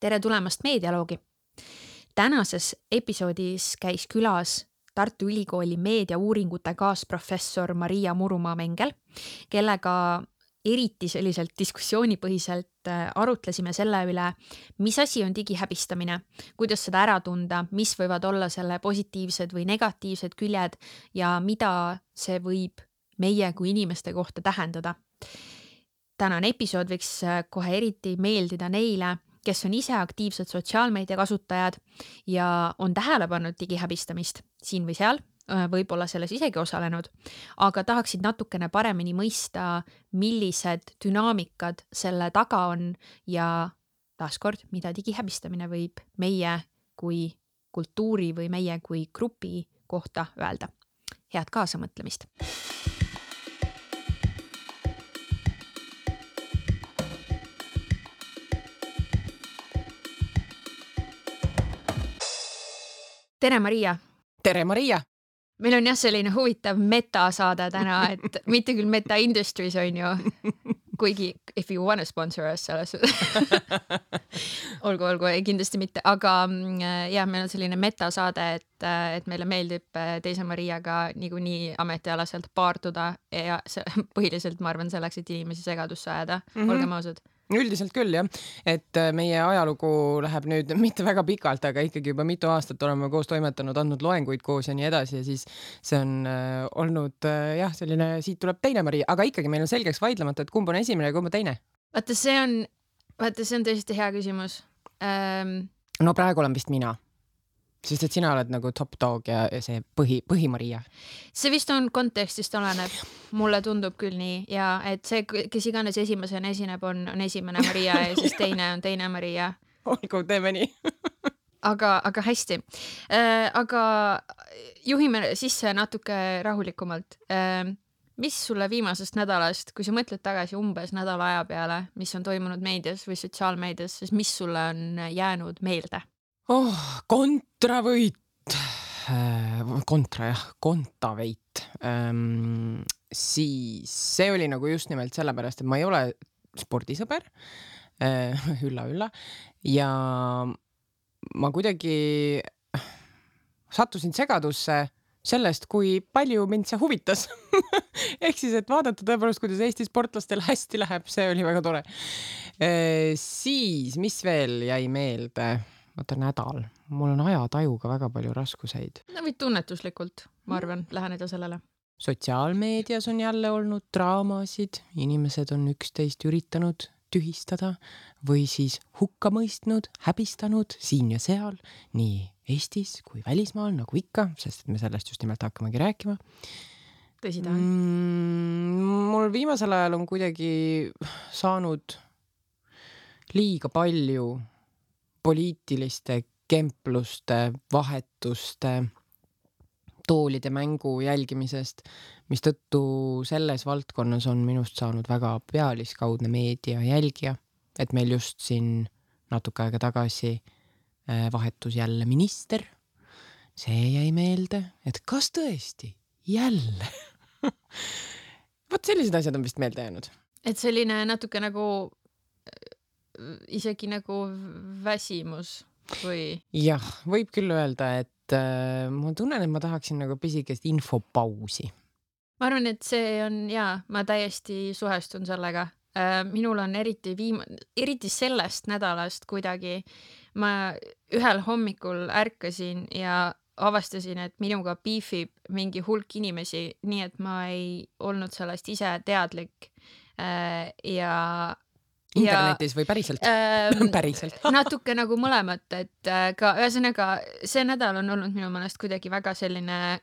tere tulemast Meedialoogi. tänases episoodis käis külas Tartu Ülikooli meediauuringute kaasprofessor Maria Murumaa-Mengel, kellega eriti selliselt diskussioonipõhiselt äh, arutlesime selle üle, mis asi on digihäbistamine, kuidas seda ära tunda, mis võivad olla selle positiivsed või negatiivsed küljed ja mida see võib meie kui inimeste kohta tähendada. tänane episood võiks äh, kohe eriti meeldida neile, kes on ise aktiivsed sotsiaalmeedia kasutajad ja on tähele pannud digihäbistamist siin või seal, võib-olla selles isegi osalenud, aga tahaksid natukene paremini mõista, millised dünaamikad selle taga on ja taaskord, mida digihäbistamine võib meie kui kultuuri või meie kui grupi kohta öelda. head kaasamõtlemist. Tere, Maria. tere, Maria. Meil on jah, selline huvitav metasaade täna, et mitte küll Meta Industries on ju, kuigi if you wanna sponsor us selles olgu, olgu, kindlasti mitte, aga mm, jah, meil on selline metasaade, et, et meile meeldib teise Mariaga niikuinii ametialaselt paarduda ja see, põhiliselt ma arvan selleks, et inimesi segadusse ajada mm, -hmm. olgem ausad. Üldiselt küll jah, et äh, meie ajalugu läheb nüüd mitte väga pikalt, aga ikkagi juba mitu aastat oleme koos toimetanud, andnud loenguid koos ja nii edasi ja siis see on äh, olnud äh, jah, selline, siit tuleb teine Mari, aga ikkagi meil on selgeks vaidlemata, et kumb on esimene ja kumb on teine. vaata, see on, vaata, see on tõesti hea küsimus. Ähm.... no praegu olen vist mina sest et sina oled nagu top dog ja, see põhi, põhi-Maria. see vist on kontekstist oleneb, mulle tundub küll nii ja et see, kes iganes esimesena esineb, on, on esimene Maria ja siis teine on teine Maria. olgu, teeme nii aga, aga hästi äh,. aga juhime sisse natuke rahulikumalt äh, mis sulle viimasest nädalast, kui sa mõtled tagasi umbes nädala aja peale, mis on toimunud meedias või sotsiaalmeedias, siis mis sulle on jäänud meelde? Oh, kontravõit, äh, kontra jah, kontaveit ähm,. siis see oli nagu just nimelt sellepärast, et ma ei ole spordisõber äh,. ülla-ülla ja ma kuidagi sattusin segadusse sellest, kui palju mind see huvitas ehk siis, et vaadata tõepoolest, kuidas Eesti sportlastel hästi läheb, see oli väga tore e,. siis, mis veel jäi meelde vaata nädal, mul on ajatajuga väga palju raskuseid. no võid tunnetuslikult, ma arvan, läheneda sellele. sotsiaalmeedias on jälle olnud draamasid, inimesed on üksteist üritanud tühistada või siis hukka mõistnud, häbistanud siin ja seal, nii Eestis kui välismaal, nagu ikka, sest et me sellest just nimelt hakkamegi rääkima. tõsi ta on mm,? mul viimasel ajal on kuidagi saanud liiga palju poliitiliste kempluste, vahetuste, toolide mängu jälgimisest, mistõttu selles valdkonnas on minust saanud väga pealiskaudne meedia jälgija, et meil just siin natuke aega tagasi äh, vahetus jälle minister. see jäi meelde, et kas tõesti jälle vot sellised asjad on vist meelde jäänud. et selline natuke nagu isegi nagu väsimus või? jah, võib küll öelda, et äh, ma tunnen, et ma tahaksin nagu pisikest infopausi. ma arvan, et see on jaa, ma täiesti suhestun sellega äh,. minul on eriti viim-, eriti sellest nädalast kuidagi, ma ühel hommikul ärkasin ja avastasin, et minuga beefib mingi hulk inimesi, nii et ma ei olnud sellest ise teadlik äh,. ja internetis ja, või päriselt ähm,? päriselt natuke nagu mõlemat, et äh, ka ühesõnaga see nädal on olnud minu meelest kuidagi väga selline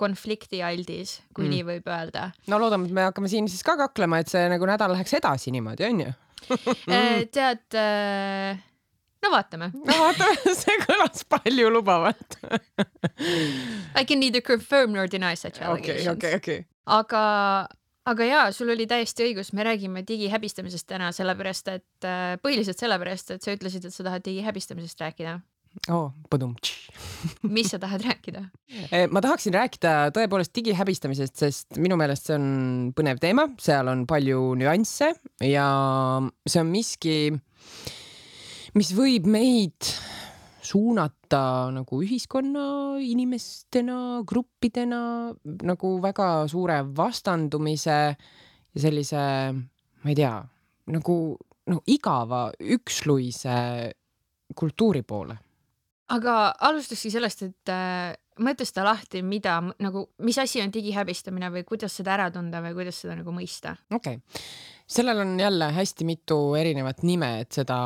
konfliktialdis, kui mm. nii võib öelda. no loodame, et me hakkame siin siis ka kaklema, et see nagu nädal läheks edasi niimoodi, onju äh, tead äh, no vaatame. no vaatame, see kõlas paljulubavalt I can neither confirm nor deny such allegations. okei, okei, okei. aga aga jaa, sul oli täiesti õigus, me räägime digihäbistamisest täna sellepärast, et äh, põhiliselt sellepärast, et sa ütlesid, et sa tahad digihäbistamisest rääkida. oo oh,, põdum. mis sa tahad rääkida? Eh, ma tahaksin rääkida tõepoolest digihäbistamisest, sest minu meelest see on põnev teema, seal on palju nüansse ja see on miski mis võib meid suunata nagu ühiskonna inimestena, gruppidena nagu väga suure vastandumise ja sellise, ma ei tea, nagu no igava üksluise kultuuri poole. aga alustaski sellest, et äh, mõtle seda lahti, mida nagu, mis asi on digihäbistamine või kuidas seda ära tunda või kuidas seda nagu mõista? okei okay sellel on jälle hästi mitu erinevat nime, et seda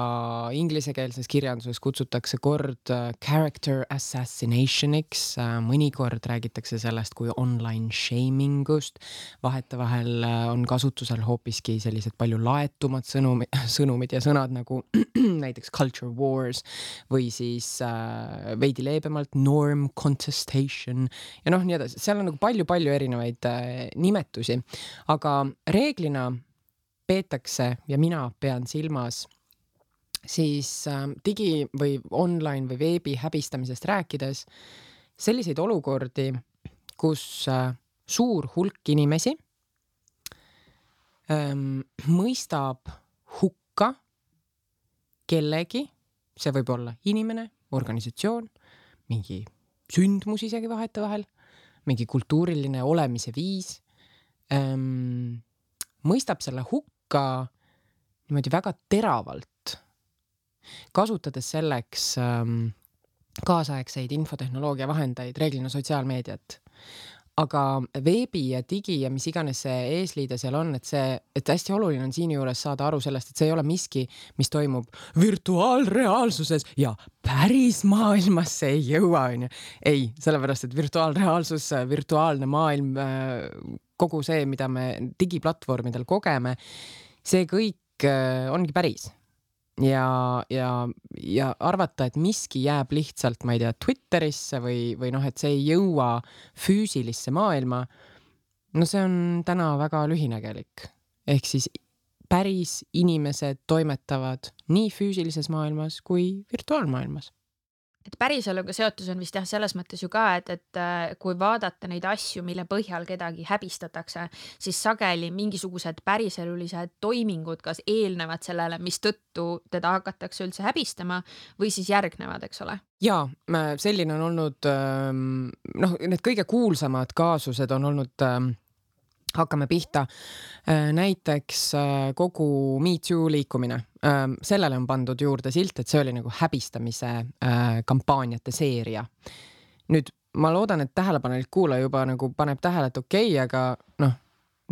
inglisekeelses kirjanduses kutsutakse kord äh, character assassination'iks, äh, mõnikord räägitakse sellest kui online shaming ust. vahetevahel äh, on kasutusel hoopiski sellised palju laetumad sõnumid, sõnumid ja sõnad nagu näiteks culture wars või siis äh, veidi leebemalt norm contestation. Ja noh, nii edasi, seal on nagu palju-palju erinevaid äh, nimetusi, aga reeglina peetakse ja mina pean silmas siis äh, digi või online või veebi häbistamisest rääkides selliseid olukordi, kus äh, suur hulk inimesi ähm, mõistab hukka kellegi, see võib olla inimene, organisatsioon, mingi sündmus isegi vahetevahel, mingi kultuuriline olemise viis ähm,, mõistab selle hukka hukka niimoodi väga teravalt, kasutades selleks ähm, kaasaegseid infotehnoloogia vahendeid, reeglina sotsiaalmeediat. Aga veebi ja digi ja mis iganes see eesliide seal on, et see, et hästi oluline on siinjuures saada aru sellest, et see ei ole miski, mis toimub virtuaalreaalsuses ja päris maailmas see ei jõua, onju. ei, sellepärast et virtuaalreaalsus, virtuaalne maailm äh, kogu see, mida me digiplatvormidel kogeme, see kõik äh, ongi päris. Ja, ja, ja arvata, et miski jääb lihtsalt, ma ei tea, Twitterisse või, või noh, et see ei jõua füüsilisse maailma. no see on täna väga lühinägelik. ehk siis päris inimesed toimetavad nii füüsilises maailmas kui virtuaalmaailmas et päriseluga seotus on vist jah, selles mõttes ju ka, et, et äh, kui vaadata neid asju, mille põhjal kedagi häbistatakse, siis sageli mingisugused päriselulised toimingud kas eelnevad sellele, mistõttu teda hakatakse üldse häbistama või siis järgnevad, eks ole. ja selline on olnud ähm, noh, need kõige kuulsamad kaasused on olnud ähm, hakkame pihta. Äh, näiteks äh, kogu Me Too liikumine, ähm, sellele on pandud juurde silt, et see oli nagu häbistamise äh, kampaaniate seeria. nüüd ma loodan, et tähelepanelik kuulaja juba nagu paneb tähele, et okei okay,, aga noh,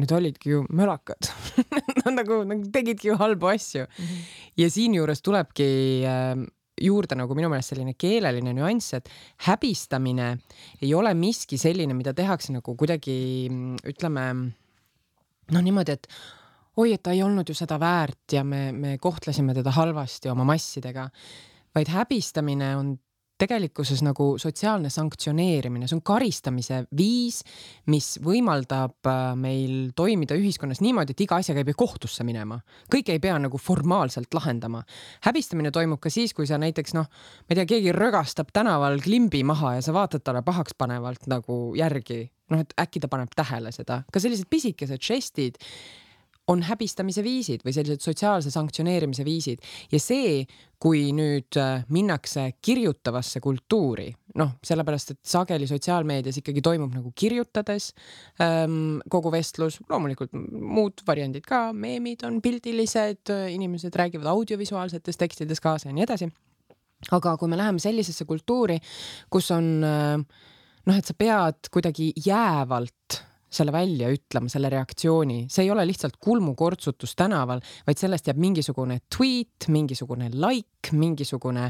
need olidki ju mölakad Nad nagu, nagu tegidki ju halbu asju mm. -hmm. ja siinjuures tulebki ähm, juurde nagu minu meelest selline keeleline nüanss, et häbistamine ei ole miski selline, mida tehakse nagu kuidagi ütleme noh, niimoodi, et oi, et ta ei olnud ju seda väärt ja me, me kohtlesime teda halvasti oma massidega, vaid häbistamine on tegelikkuses nagu sotsiaalne sanktsioneerimine, see on karistamise viis, mis võimaldab äh, meil toimida ühiskonnas niimoodi, et iga asjaga ei pea kohtusse minema. kõike ei pea nagu formaalselt lahendama. häbistamine toimub ka siis, kui sa näiteks noh, ma ei tea, keegi rögastab tänaval klimbi maha ja sa vaatad talle pahakspanevalt nagu järgi, noh, et äkki ta paneb tähele seda. ka sellised pisikesed žestid on häbistamise viisid või sellised sotsiaalse sanktsioneerimise viisid ja see, kui nüüd äh, minnakse kirjutavasse kultuuri, noh, sellepärast et sageli sotsiaalmeedias ikkagi toimub nagu kirjutades ähm, kogu vestlus, loomulikult muud variandid ka, meemid on pildilised, inimesed räägivad audiovisuaalsetes tekstides kaasa ja nii edasi. aga kui me läheme sellisesse kultuuri, kus on äh, noh, et sa pead kuidagi jäävalt selle välja ütlema, selle reaktsiooni, see ei ole lihtsalt kulmukortsutus tänaval, vaid sellest jääb mingisugune tweet, mingisugune like, mingisugune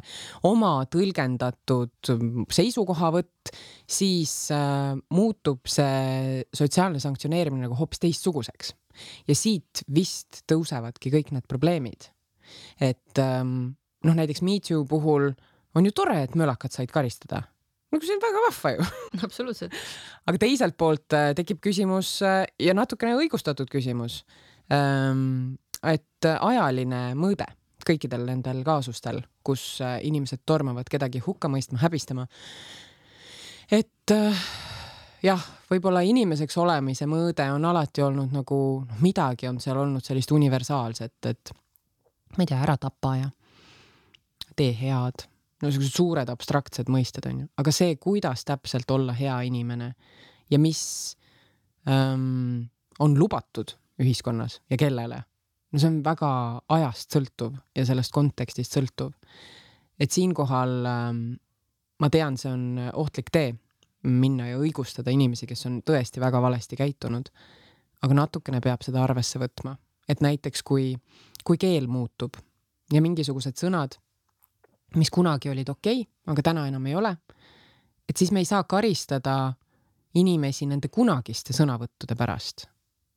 oma tõlgendatud seisukohavõtt, siis äh, muutub see sotsiaalne sanktsioneerimine nagu hoopis teistsuguseks. ja siit vist tõusevadki kõik need probleemid. et ähm, noh, näiteks Me Too puhul on ju tore, et mölakad said karistada nagu see on väga vahva ju. absoluutselt. aga teiselt poolt äh, tekib küsimus äh, ja natukene õigustatud küsimus. Ähm, et ajaline mõõde kõikidel nendel kaasustel, kus äh, inimesed tormavad kedagi hukka mõistma, häbistama. et jah, võib-olla inimeseks olemise mõõde on alati olnud nagu noh, midagi on seal olnud sellist universaalset, et ma ei tea, ära tapa ja tee head, no niisugused suured abstraktsed mõisted on ju, aga see, kuidas täpselt olla hea inimene ja mis ähm, on lubatud ühiskonnas ja kellele, no see on väga ajast sõltuv ja sellest kontekstist sõltuv. et siinkohal ähm, ma tean, see on ohtlik tee minna ja õigustada inimesi, kes on tõesti väga valesti käitunud. aga natukene peab seda arvesse võtma, et näiteks kui, kui keel muutub ja mingisugused sõnad, mis kunagi olid okei okay,, aga täna enam ei ole, et siis me ei saa karistada inimesi nende kunagiste sõnavõttude pärast.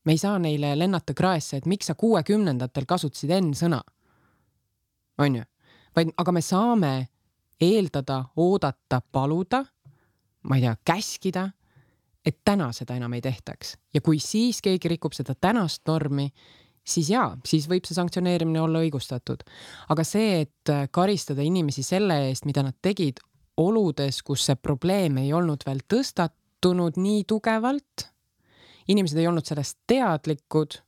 me ei saa neile lennata kraesse, et miks sa kuuekümnendatel kasutasid N-sõna. on ju, vaid, aga me saame eeldada, oodata, paluda, ma ei tea, käskida, et täna seda enam ei tehtaks ja kui siis keegi rikub seda tänast normi, siis jaa, siis võib see sanktsioneerimine olla õigustatud. aga see, et karistada inimesi selle eest, mida nad tegid oludes, kus see probleem ei olnud veel tõstatunud nii tugevalt, inimesed ei olnud sellest teadlikud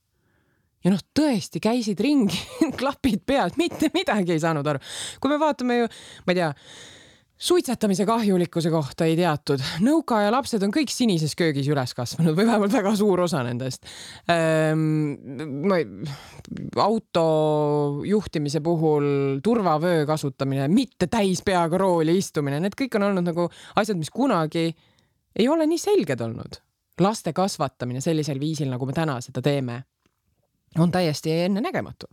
ja noh, tõesti käisid ringi klapid peas, mitte midagi ei saanud aru. kui me vaatame ju, ma ei tea, suitsetamise kahjulikkuse kohta ei teatud. nõukaaja lapsed on kõik sinises köögis üles kasvanud või vähemalt väga suur osa nendest ei, auto juhtimise puhul turvavöö kasutamine, mitte täis peaga rooli istumine, need kõik on olnud nagu asjad, mis kunagi ei ole nii selged olnud. laste kasvatamine sellisel viisil, nagu me täna seda teeme on täiesti ennenägematu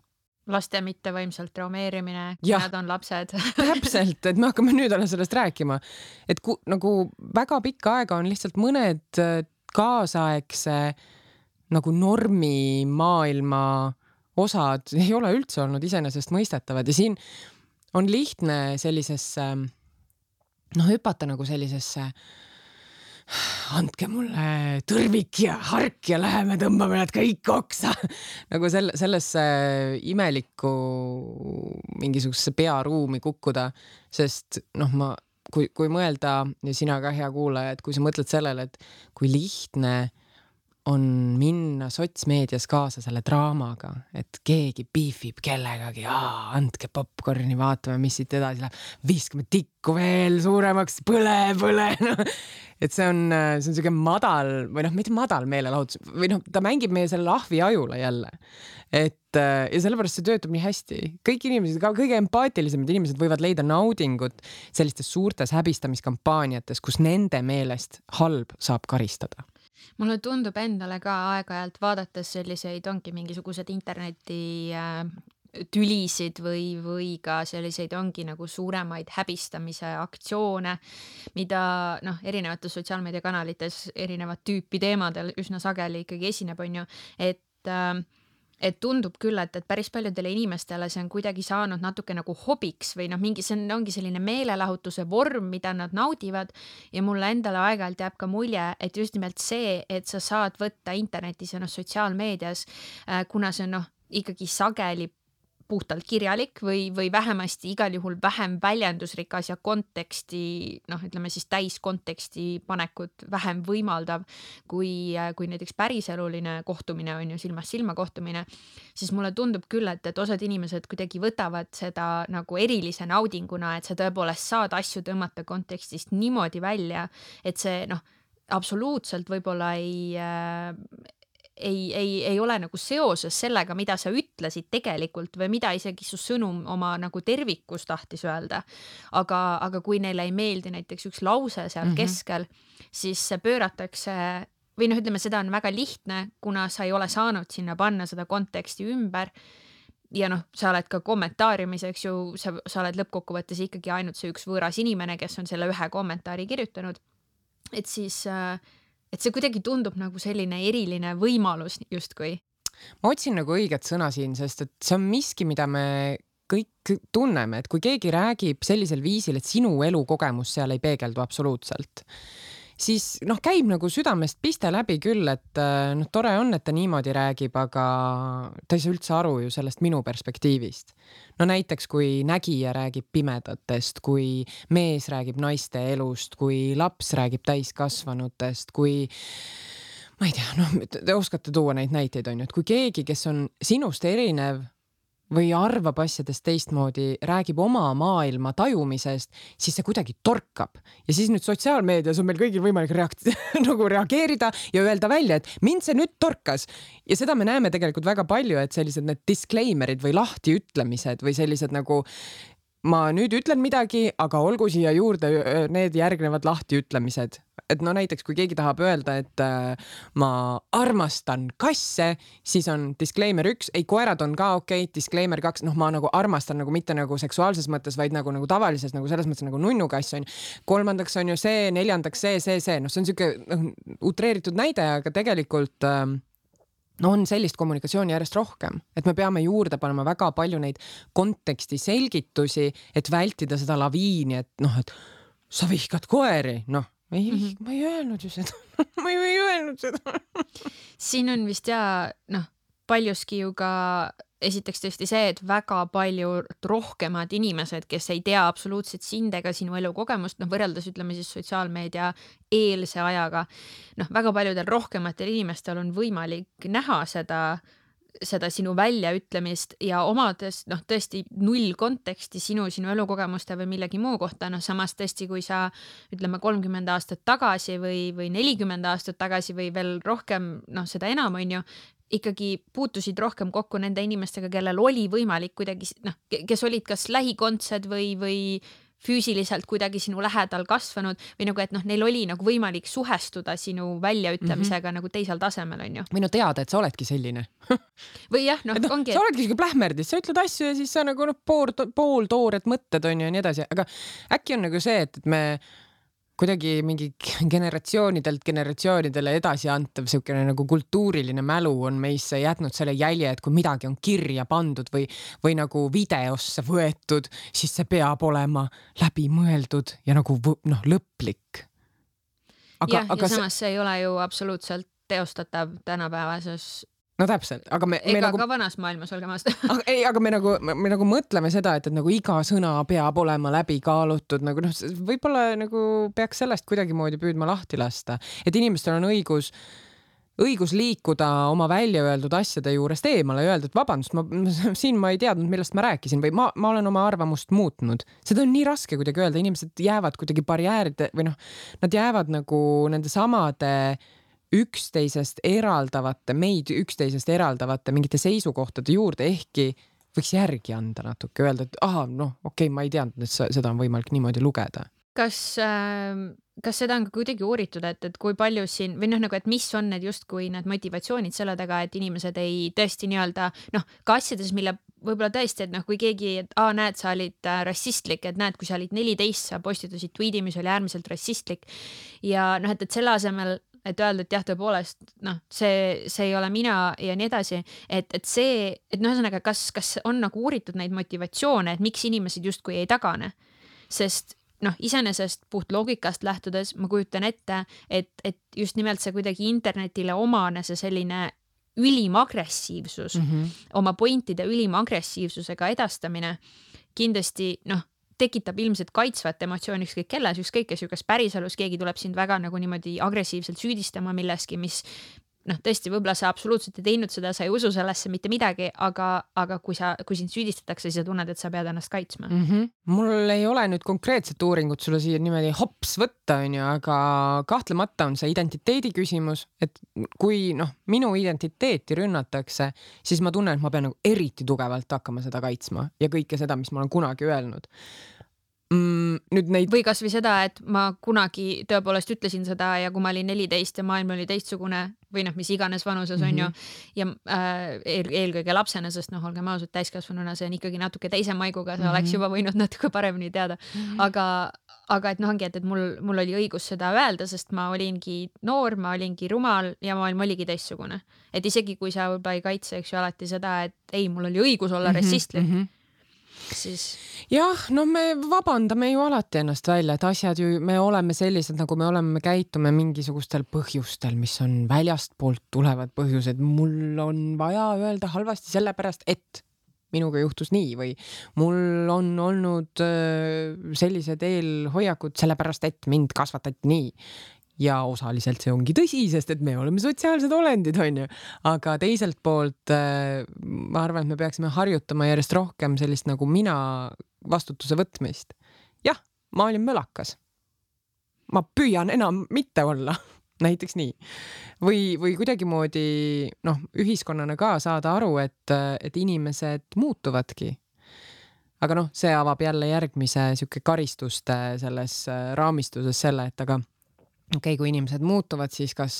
laste mittevõimsalt traumeerimine, kui nad on lapsed. Täpselt, et me hakkame nüüd alles sellest rääkima, et ku, nagu väga pikka aega on lihtsalt mõned äh, kaasaegse nagu normimaailma osad ei ole üldse olnud iseenesestmõistetavad ja siin on lihtne sellisesse noh, hüpata nagu sellisesse äh, andke mulle tõrvik ja hark ja läheme tõmbame nad kõik oksa. Nagu selle, sellesse imelikku mingisugusesse pearuumi kukkuda, sest noh, ma, kui, kui mõelda ja sina ka, hea kuulaja, et kui sa mõtled sellele, et kui lihtne on minna sotsmeedias kaasa selle draamaga, et keegi piifib kellegagi, andke popkorni, vaatame, mis siit edasi läheb, viskame tikku veel suuremaks, põle, põle. No.. et see on, see on siuke madal või noh, mitte madal meelelahutus või noh, ta mängib meie selle ahvi ajule jälle. et ja sellepärast see töötab nii hästi, kõik inimesed, ka kõige empaatilisemad inimesed võivad leida naudingut sellistes suurtes häbistamiskampaaniates, kus nende meelest halb saab karistada mulle tundub endale ka aeg-ajalt vaadates selliseid, ongi mingisugused interneti äh, tülisid või, või ka selliseid ongi nagu suuremaid häbistamise aktsioone, mida noh, erinevates sotsiaalmeediakanalites erinevat tüüpi teemadel üsna sageli ikkagi esineb, on ju, et äh, et tundub küll, et, et päris paljudele inimestele see on kuidagi saanud natuke nagu hobiks või noh, mingi, see on, ongi selline meelelahutuse vorm, mida nad naudivad. ja mulle endale aeg-ajalt jääb ka mulje, et just nimelt see, et sa saad võtta internetis ja noh, sotsiaalmeedias äh,, kuna see on noh, ikkagi sageli puhtalt kirjalik või, või vähemasti igal juhul vähem väljendusrikas ja konteksti noh, ütleme siis täiskonteksti panekut vähem võimaldav kui, kui näiteks päriseluline kohtumine on ju silmast silma kohtumine, siis mulle tundub küll, et, et osad inimesed kuidagi võtavad seda nagu erilise naudinguna, et sa tõepoolest saad asju tõmmata kontekstist niimoodi välja, et see noh, absoluutselt võib-olla ei äh, ei, ei, ei ole nagu seoses sellega, mida sa ütlesid tegelikult või mida isegi su sõnum oma nagu tervikus tahtis öelda. aga, aga kui neile ei meeldi näiteks üks lause seal mm -hmm. keskel, siis pööratakse või noh, ütleme, seda on väga lihtne, kuna sa ei ole saanud sinna panna seda konteksti ümber ja noh, sa oled ka kommentaariumis, eks ju, sa, sa oled lõppkokkuvõttes ikkagi ainult see üks võõras inimene, kes on selle ühe kommentaari kirjutanud. et siis äh, et see kuidagi tundub nagu selline eriline võimalus justkui. ma otsin nagu õiget sõna siin, sest et see on miski, mida me kõik tunneme, et kui keegi räägib sellisel viisil, et sinu elukogemus seal ei peegeldu absoluutselt siis noh, käib nagu südamest piste läbi küll, et äh, noh, tore on, et ta niimoodi räägib, aga ta ei saa üldse aru ju sellest minu perspektiivist. no näiteks, kui nägija räägib pimedatest, kui mees räägib naiste elust, kui laps räägib täiskasvanutest, kui ma ei tea, noh, te oskate tuua neid näiteid, on ju, et kui keegi, kes on sinust erinev, või arvab asjadest teistmoodi, räägib oma maailma tajumisest, siis see kuidagi torkab. Ja siis nüüd sotsiaalmeedias on meil kõigil võimalik reakt- nagu reageerida ja öelda välja, et mind see nüüd torkas. Ja seda me näeme tegelikult väga palju, et sellised need disclaimer'id või lahtiütlemised või sellised nagu ma nüüd ütlen midagi, aga olgu siia juurde need järgnevad lahtiütlemised. et no näiteks, kui keegi tahab öelda, et äh, ma armastan kasse, siis on disclaimer üks, ei koerad on ka okei okay,, disclaimer kaks, noh, ma nagu armastan nagu mitte nagu seksuaalses mõttes, vaid nagu, nagu tavalises nagu selles mõttes nagu nunnukass on. kolmandaks on ju see, neljandaks see, see, see, noh, see on sihuke noh, utreeritud näide, aga tegelikult äh, no on sellist kommunikatsiooni järjest rohkem, et me peame juurde panema väga palju neid konteksti selgitusi, et vältida seda laviini, et noh, et sa vihkad koeri, noh, ei mm, -hmm. ma ei öelnud ju seda ma ju ei öelnud seda siin on vist ja noh, paljuski ju ka esiteks tõesti see, et väga palju rohkemad inimesed, kes ei tea absoluutselt sind ega sinu elukogemust, noh, võrreldes ütleme siis sotsiaalmeedia eelse ajaga, noh, väga paljudel rohkematel inimestel on võimalik näha seda, seda sinu väljaütlemist ja omades noh, tõesti null konteksti sinu, sinu elukogemuste või millegi muu kohta, noh samas tõesti, kui sa ütleme kolmkümmend aastat tagasi või, või nelikümmend aastat tagasi või veel rohkem, noh, seda enam, on ju, ikkagi puutusid rohkem kokku nende inimestega, kellel oli võimalik kuidagi noh, kes olid kas lähikondsed või, või füüsiliselt kuidagi sinu lähedal kasvanud või nagu, et noh, neil oli nagu võimalik suhestuda sinu väljaütlemisega mm -hmm. nagu teisel tasemel onju. või no teada, et sa oledki selline või jah, noh no, ongi. sa oledki siuke plähmerdis, sa ütled asju ja siis sa nagu noh, pool, pooltoored mõtted onju ja nii edasi, aga äkki on nagu see, et, et me kuidagi mingi generatsioonidelt generatsioonidele edasiantav niisugune nagu kultuuriline mälu on meisse jätnud selle jälje, et kui midagi on kirja pandud või, või nagu videosse võetud, siis see peab olema läbimõeldud ja nagu noh, lõplik. jah, ja samas see ei ole ju absoluutselt teostatav tänapäevases no täpselt, aga me. ega nagu... ka vanas maailmas, olgem ausad ei, aga me nagu, me nagu mõtleme seda, et, et nagu iga sõna peab olema läbi kaalutud nagu noh, võib-olla nagu peaks sellest kuidagimoodi püüdma lahti lasta, et inimestel on õigus õigus liikuda oma välja öeldud asjade juurest eemale ja öelda, et vabandust, ma siin ma ei teadnud, millest ma rääkisin või ma, ma olen oma arvamust muutnud. seda on nii raske kuidagi öelda, inimesed jäävad kuidagi barjääride või noh, nad jäävad nagu nende samade äh, üksteisest eraldavate, meid üksteisest eraldavate mingite seisukohtade juurde, ehkki võiks järgi anda natuke, öelda, et ahah, noh, okei okay,, ma ei teadnud, et seda on võimalik niimoodi lugeda. kas äh, kas seda on ka kuidagi uuritud, et, et kui palju siin või noh, nagu, et mis on need justkui need motivatsioonid selle taga, et inimesed ei tõesti nii-öelda noh, ka asjades, mille võib-olla tõesti, et noh, kui keegi, et aa, näed, sa olid äh, rassistlik, et näed, kui sa olid neliteist, sa postitasid tweet'i, mis oli äärmiselt rassistlik ja noh, et, et selle asemel et öelda, et jah, tõepoolest noh, see, see ei ole mina ja nii edasi, et, et see, et noh, ühesõnaga, kas, kas on nagu uuritud neid motivatsioone, et miks inimesed justkui ei tagane, sest noh, iseenesest puht loogikast lähtudes ma kujutan ette, et, et just nimelt see kuidagi internetile omane see selline ülim agressiivsus mm, -hmm. oma pointide ülima agressiivsusega edastamine kindlasti noh tekitab ilmselt kaitsvat emotsiooni ükskõik kelles, ükskõik kes kas päriselus keegi tuleb sind väga nagu niimoodi agressiivselt süüdistama milleski, mis noh, tõesti, võib-olla sa absoluutselt ei teinud seda, sa ei usu sellesse mitte midagi, aga, aga kui sa, kui sind süüdistatakse, siis sa tunned, et sa pead ennast kaitsma mm. -hmm. mul ei ole nüüd konkreetset uuringut sulle siia niimoodi hops võtta, onju, aga kahtlemata on see identiteedi küsimus, et kui noh, minu identiteeti rünnatakse, siis ma tunnen, et ma pean nagu eriti tugevalt hakkama seda kaitsma ja kõike seda, mis ma olen kunagi öelnud mm,. nüüd neid. või kasvõi seda, et ma kunagi tõepoolest ütlesin seda ja kui ma olin neliteist ja maailm oli teistsugune või noh, mis iganes vanuses mm -hmm. on ju. Mhm. ja äh, eel, eelkõige lapsena, sest noh, olgem ausad, täiskasvanuna see on ikkagi natuke teise maiguga, sa mm -hmm. oleks juba võinud natuke paremini teada mm. -hmm. aga, aga et noh, ongi, et, et mul, mul oli õigus seda öelda, sest ma olingi noor, ma olingi rumal ja maailm oligi teistsugune. et isegi kui sa võib-olla ei kaitse, eks ju, alati seda, et ei, mul oli õigus olla mm -hmm. rassistlik mm. -hmm siis. jah, no me vabandame ju alati ennast välja, et asjad ju, me oleme sellised, nagu me oleme, me käitume mingisugustel põhjustel, mis on väljastpoolt tulevad põhjused. mul on vaja öelda halvasti sellepärast, et minuga juhtus nii või mul on olnud sellised eelhoiakud sellepärast, et mind kasvatati nii ja osaliselt see ongi tõsi, sest et me oleme sotsiaalsed olendid, onju. aga teiselt poolt äh, ma arvan, et me peaksime harjutama järjest rohkem sellist nagu mina vastutuse võtmist. jah, ma olin mölakas. ma püüan enam mitte olla näiteks nii. või, või kuidagimoodi noh, ühiskonnana ka saada aru, et, et inimesed muutuvadki aga noh, see avab jälle järgmise sihuke karistuste selles äh, raamistuses selle, et aga okei okay,, kui inimesed muutuvad, siis kas,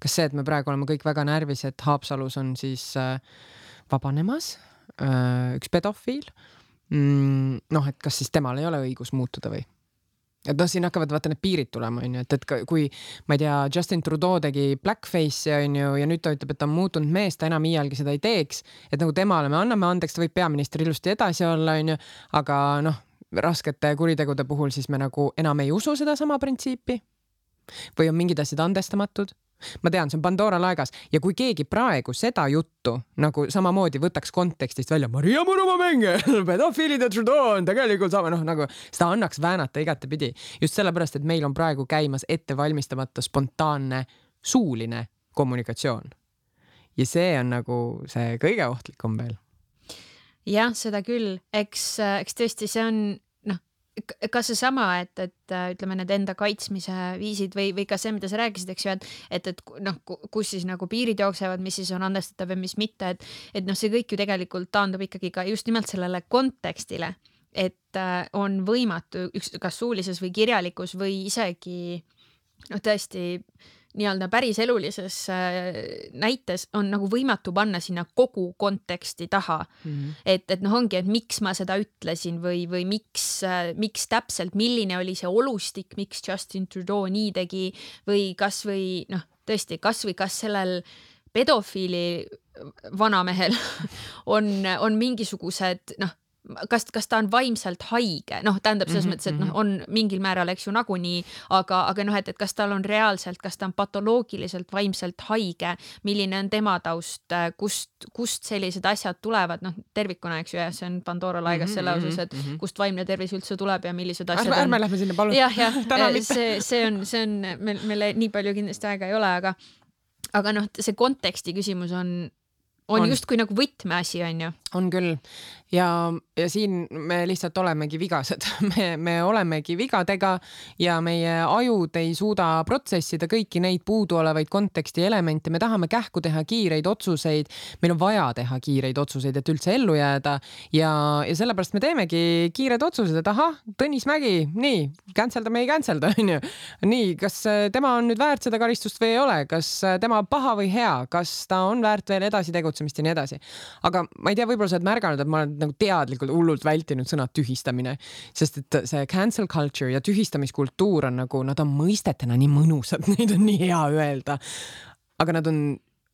kas see, et me praegu oleme kõik väga närvis, et Haapsalus on siis äh, vabanemas äh, üks pedofiil mm,. noh, et kas siis temal ei ole õigus muutuda või? et noh, siin hakkavad vaata need piirid tulema, onju, et, et kui ma ei tea, Justin Trudeau tegi blackface'i onju ja nüüd ta ütleb, et ta on muutunud mees, ta enam iialgi seda ei teeks, et nagu temale me anname andeks, ta võib peaminister ilusti edasi olla, onju, aga noh, raskete kuritegude puhul siis me nagu enam ei usu sedasama printsiipi või on mingid asjad andestamatud? Ma tean, see on Pandora laegas. Ja kui keegi praegu seda juttu nagu samamoodi võtaks kontekstist välja, Maria Murumaa Mengel, pedofiilide Trudeau on tegelikult sama, noh nagu seda annaks väänata igatepidi. Just sellepärast, et meil on praegu käimas ettevalmistamata spontaanne suuline kommunikatsioon. ja see on nagu see kõige ohtlikum veel. jah, seda küll, eks, eks tõesti, see on kas seesama, et, et äh, ütleme, need enda kaitsmise viisid või, või ka see, mida sa rääkisid, eks ju, et, et, et noh, kus siis nagu piirid jooksevad, mis siis on andestatav ja mis mitte, et, et noh, see kõik ju tegelikult taandub ikkagi ka just nimelt sellele kontekstile, et äh, on võimatu üks, kas suulises või kirjalikus või isegi noh, tõesti nii-öelda päriselulises äh, näites on nagu võimatu panna sinna kogu konteksti taha mm. -hmm. et, et noh, ongi, et miks ma seda ütlesin või, või miks, äh, miks täpselt, milline oli see olustik, miks Justin Trudeau nii tegi või kasvõi noh, tõesti kasvõi kas sellel pedofiili vanamehel on, on mingisugused noh kas, kas ta on vaimselt haige, noh, tähendab selles mm -hmm, mõttes, et noh, mhm. on mingil määral, eks ju, nagunii, aga, aga noh, et, et kas tal on reaalselt, kas ta on patoloogiliselt vaimselt haige, milline on tema taust, kust, kust sellised asjad tulevad, noh, tervikuna, eks ju, ja see on Pandora laegas mm -hmm, selle osas, et mm -hmm. kust vaimne tervis üldse tuleb ja millised asjad ärme, ärme lähme sinna, palun. jah, jah, see, see on, see on, meil, meil nii palju kindlasti aega ei ole, aga aga noh, see konteksti küsimus on, on, on. justkui nagu võtmeasi, on ju. on küll. Ja, ja siin me lihtsalt olemegi vigased, me, me olemegi vigadega ja meie ajud ei suuda protsessida kõiki neid puuduolevaid konteksti elemente, me tahame kähku teha kiireid otsuseid, meil on vaja teha kiireid otsuseid, et üldse ellu jääda. Ja, ja sellepärast me teemegi kiired otsused, et ahah, Tõnis Mägi, nii, cancel da, me ei cancel da, onju. nii, kas tema on nüüd väärt seda karistust või ei ole, kas tema on paha või hea, kas ta on väärt veel edasi tegutsemist ja nii edasi. aga ma ei tea, võib-olla sa oled märganud, et ma olen nagu teadlikult hullult vältinud sõna tühistamine, sest et see cancel culture ja tühistamiskultuur on nagu, nad on mõistetena nii mõnusad, neid on nii hea öelda. aga nad on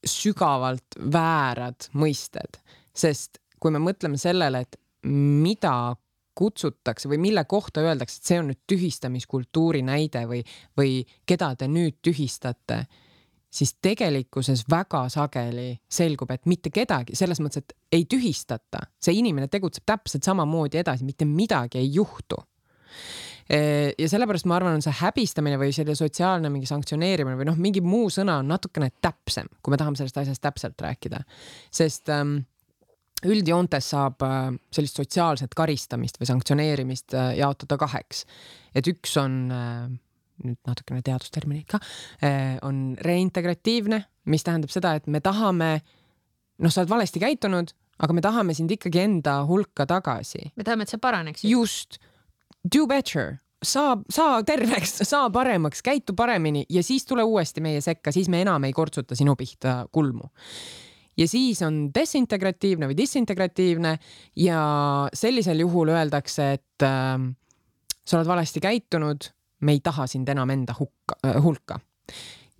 sügavalt väärad mõisted, sest kui me mõtleme sellele, et mida kutsutakse või mille kohta öeldakse, et see on nüüd tühistamiskultuuri näide või, või keda te nüüd tühistate siis tegelikkuses väga sageli selgub, et mitte kedagi selles mõttes, et ei tühistata, see inimene tegutseb täpselt samamoodi edasi, mitte midagi ei juhtu. Ja sellepärast ma arvan, on see häbistamine või selle sotsiaalne mingi sanktsioneerimine või noh, mingi muu sõna on natukene täpsem, kui me tahame sellest asjast täpselt rääkida, sest ähm, üldjoontes saab äh, sellist sotsiaalset karistamist või sanktsioneerimist äh, jaotada kaheks. et üks on äh, nüüd natukene teadustermineid ka, eh, on reintegratiivne, mis tähendab seda, et me tahame, noh, sa oled valesti käitunud, aga me tahame sind ikkagi enda hulka tagasi. me tahame, et sa paraneksid. just, do better, saa, saa terveks, saa paremaks, käitu paremini ja siis tule uuesti meie sekka, siis me enam ei kortsuta sinu pihta kulmu ja siis on desintegratiivne või disintegratiivne ja sellisel juhul öeldakse, et äh, sa oled valesti käitunud me ei taha sind enam enda hukka äh,, hulka.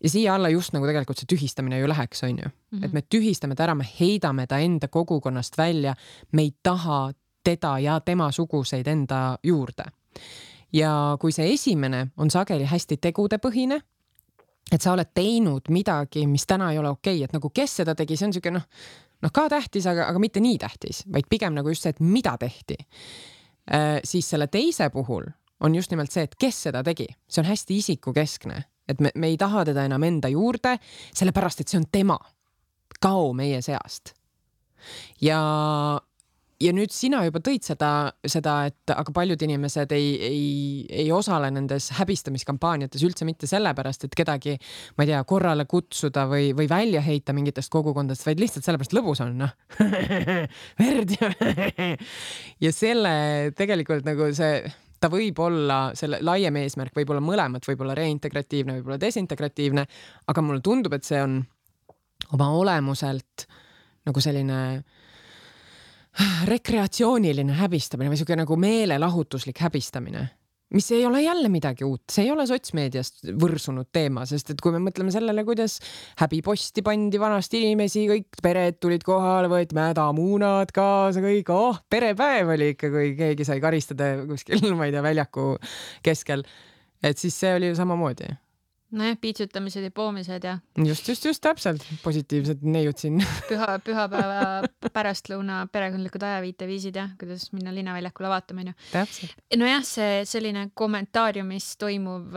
ja siia alla just nagu tegelikult see tühistamine ju läheks, on ju mm, -hmm. et me tühistame ta ära, me heidame ta enda kogukonnast välja, me ei taha teda ja temasuguseid enda juurde. ja kui see esimene on sageli hästi tegudepõhine, et sa oled teinud midagi, mis täna ei ole okei okay., et nagu kes seda tegi, see on siuke noh, noh ka tähtis, aga, aga mitte nii tähtis, vaid pigem nagu just see, et mida tehti äh,. siis selle teise puhul on just nimelt see, et kes seda tegi, see on hästi isikukeskne et me, me ei taha teda enam enda juurde, sellepärast et see on tema. kao meie seast. ja ja nüüd sina juba tõid seda, seda, et aga paljud inimesed ei, ei, ei osale nendes häbistamiskampaaniates üldse mitte sellepärast, et kedagi, ma ei tea, korrale kutsuda või, või välja heita mingitest kogukondadest, vaid lihtsalt sellepärast lõbus on, noh verd ja ja selle tegelikult nagu see ta võib olla, selle laiem eesmärk võib olla mõlemat, võib olla reintegratiivne, võib olla desintegratiivne, aga mulle tundub, et see on oma olemuselt nagu selline rekreatsiooniline häbistamine või sihuke nagu meelelahutuslik häbistamine, mis ei ole jälle midagi uut, see ei ole sotsmeediast võrsunud teema, sest et kui me mõtleme sellele, kuidas häbiposti pandi vanasti inimesi, kõik pered tulid kohale, võeti mädamuunad kaasa, kõik, oh, perepäev oli ikka, kui keegi sai karistada kuskil, ma ei tea, väljaku keskel. et siis see oli ju samamoodi nojah, piitsutamised ja poomised ja. just, just, just täpselt, positiivsed neiud siin püha, pühapäeva pärastlõuna perekondlikud ajaviiteviisid jah, kuidas minna linnaväljakule vaatama onju. nojah, see selline kommentaariumis toimuv,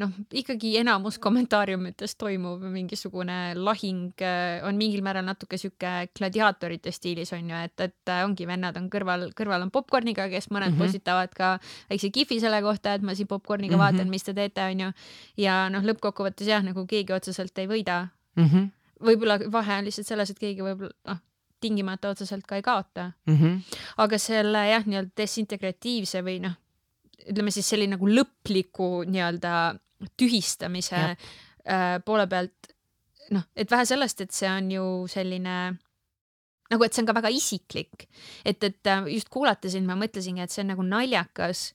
noh, ikkagi enamus kommentaariumites toimuv mingisugune lahing on mingil määral natuke sihuke gladiaatorite stiilis onju, et, et ongi vennad on kõrval, kõrval on popkorniga, kes mõned mm -hmm. postitavad ka väikse kihvi selle kohta, et ma siin popkorniga mm -hmm. vaatan, mis te teete onju ja noh, noh, lõppkokkuvõttes jah, nagu keegi otseselt ei võida mm. -hmm. võib-olla vahe on lihtsalt selles, et keegi võib-olla noh, tingimata otseselt ka ei kaota mm. -hmm. aga selle jah, nii-öelda desintegratiivse või noh, ütleme siis selline nagu lõpliku nii-öelda tühistamise ja. äh, poole pealt noh, et vähe sellest, et see on ju selline nagu, et see on ka väga isiklik, et, et äh, just kuulata sind, ma mõtlesingi, et see on nagu naljakas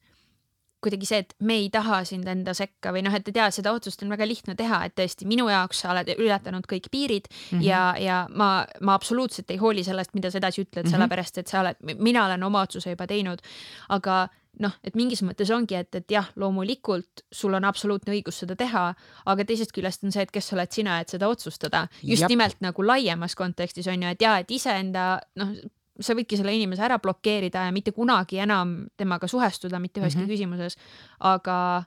kuidagi see, et me ei taha sind enda sekka või noh, et tea, seda otsust on väga lihtne teha, et tõesti minu jaoks sa oled ületanud kõik piirid mm -hmm. ja, ja ma, ma absoluutselt ei hooli sellest, mida sa edasi ütled mm, -hmm. sellepärast et sa oled, mina olen oma otsuse juba teinud. aga noh, et mingis mõttes ongi, et, et jah, loomulikult sul on absoluutne õigus seda teha, aga teisest küljest on see, et kes oled sina, et seda otsustada just Jab. nimelt nagu laiemas kontekstis on ju, et ja et iseenda noh, sa võidki selle inimese ära blokeerida ja mitte kunagi enam temaga suhestuda mitte üheski mm -hmm. küsimuses. aga,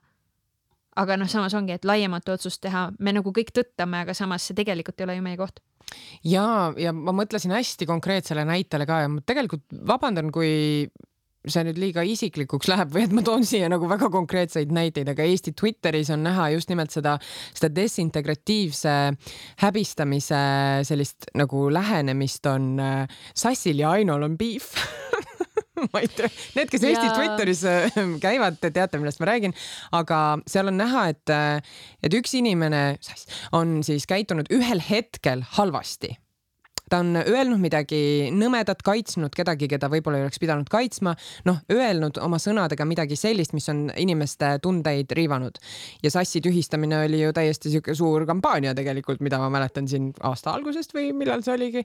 aga noh, samas ongi, et laiemat otsust teha, me nagu kõik tõttame, aga samas see tegelikult ei ole ju meie koht ja, ja ma mõtlesin hästi konkreetsele näitele ka ja ma tegelikult vabandan, kui see nüüd liiga isiklikuks läheb või et ma toon siia nagu väga konkreetseid näiteid, aga Eesti Twitteris on näha just nimelt seda, seda desintegratiivse häbistamise sellist nagu lähenemist on äh, Sassil ja Ainol on beef. Ma ei tea, need, kes Eesti ja... Twitteris äh, käivad, te teate, millest ma räägin, aga seal on näha, et, äh, et üks inimene on siis käitunud ühel hetkel halvasti ta on öelnud midagi nõmedat, kaitsnud kedagi, keda võib-olla ei oleks pidanud kaitsma, noh, öelnud oma sõnadega midagi sellist, mis on inimeste tundeid riivanud. ja sassi tühistamine oli ju täiesti sihuke suur kampaania tegelikult, mida ma mäletan siin aasta algusest või millal see oligi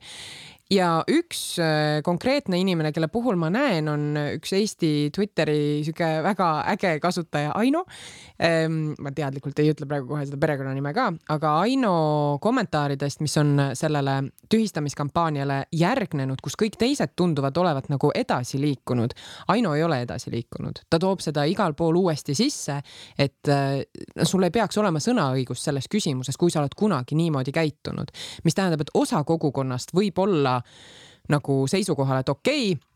ja üks äh, konkreetne inimene, kelle puhul ma näen, on üks Eesti Twitteri sihuke väga äge kasutaja Aino. Ehm, ma teadlikult ei ütle praegu kohe seda perekonnanime ka, aga Aino kommentaaridest, mis on sellele tühistamiskampaaniale järgnenud, kus kõik teised tunduvad olevat nagu edasi liikunud. Aino ei ole edasi liikunud, ta toob seda igal pool uuesti sisse, et no sul ei peaks olema sõnaõigust selles küsimuses, kui sa oled kunagi niimoodi käitunud, mis tähendab, et osa kogukonnast võib olla nagu seisukohal, et okei okay,,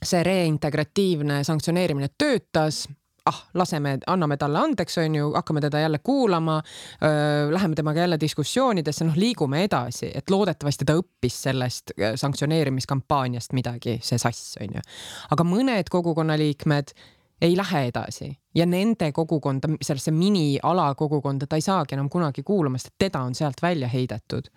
see reintegratiivne sanktsioneerimine töötas, ah, laseme, anname talle andeks, onju, hakkame teda jälle kuulama, läheme temaga jälle diskussioonidesse, noh, liigume edasi, et loodetavasti ta õppis sellest sanktsioneerimiskampaaniast midagi, see sass, onju. aga mõned kogukonnaliikmed ei lähe edasi ja nende kogukonda, sellesse miniala kogukonda ta ei saagi enam kunagi kuulama, sest teda on sealt välja heidetud.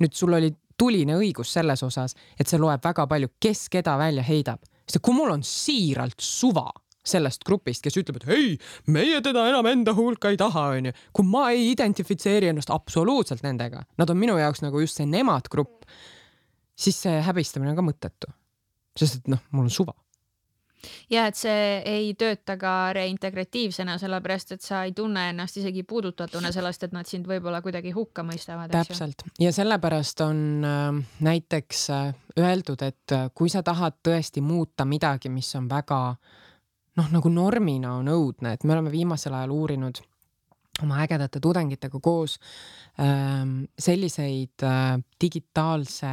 nüüd sul oli tuline õigus selles osas, et see loeb väga palju, kes keda välja heidab, sest kui mul on siiralt suva sellest grupist, kes ütleb, et ei, meie teda enam enda hulka ei taha, onju. kui ma ei identifitseeri ennast absoluutselt nendega, nad on minu jaoks nagu just see nemad grupp, siis see häbistamine on ka mõttetu. sest et noh, mul on suva ja et see ei tööta ka reintegratiivsena, sellepärast et sa ei tunne ennast isegi puudutatuna sellest, et nad sind võib-olla kuidagi hukka mõistavad. täpselt ja sellepärast on äh, näiteks äh, öeldud, et äh, kui sa tahad tõesti muuta midagi, mis on väga noh, nagu normina on õudne, et me oleme viimasel ajal uurinud oma ägedate tudengitega koos ähm, selliseid äh, digitaalse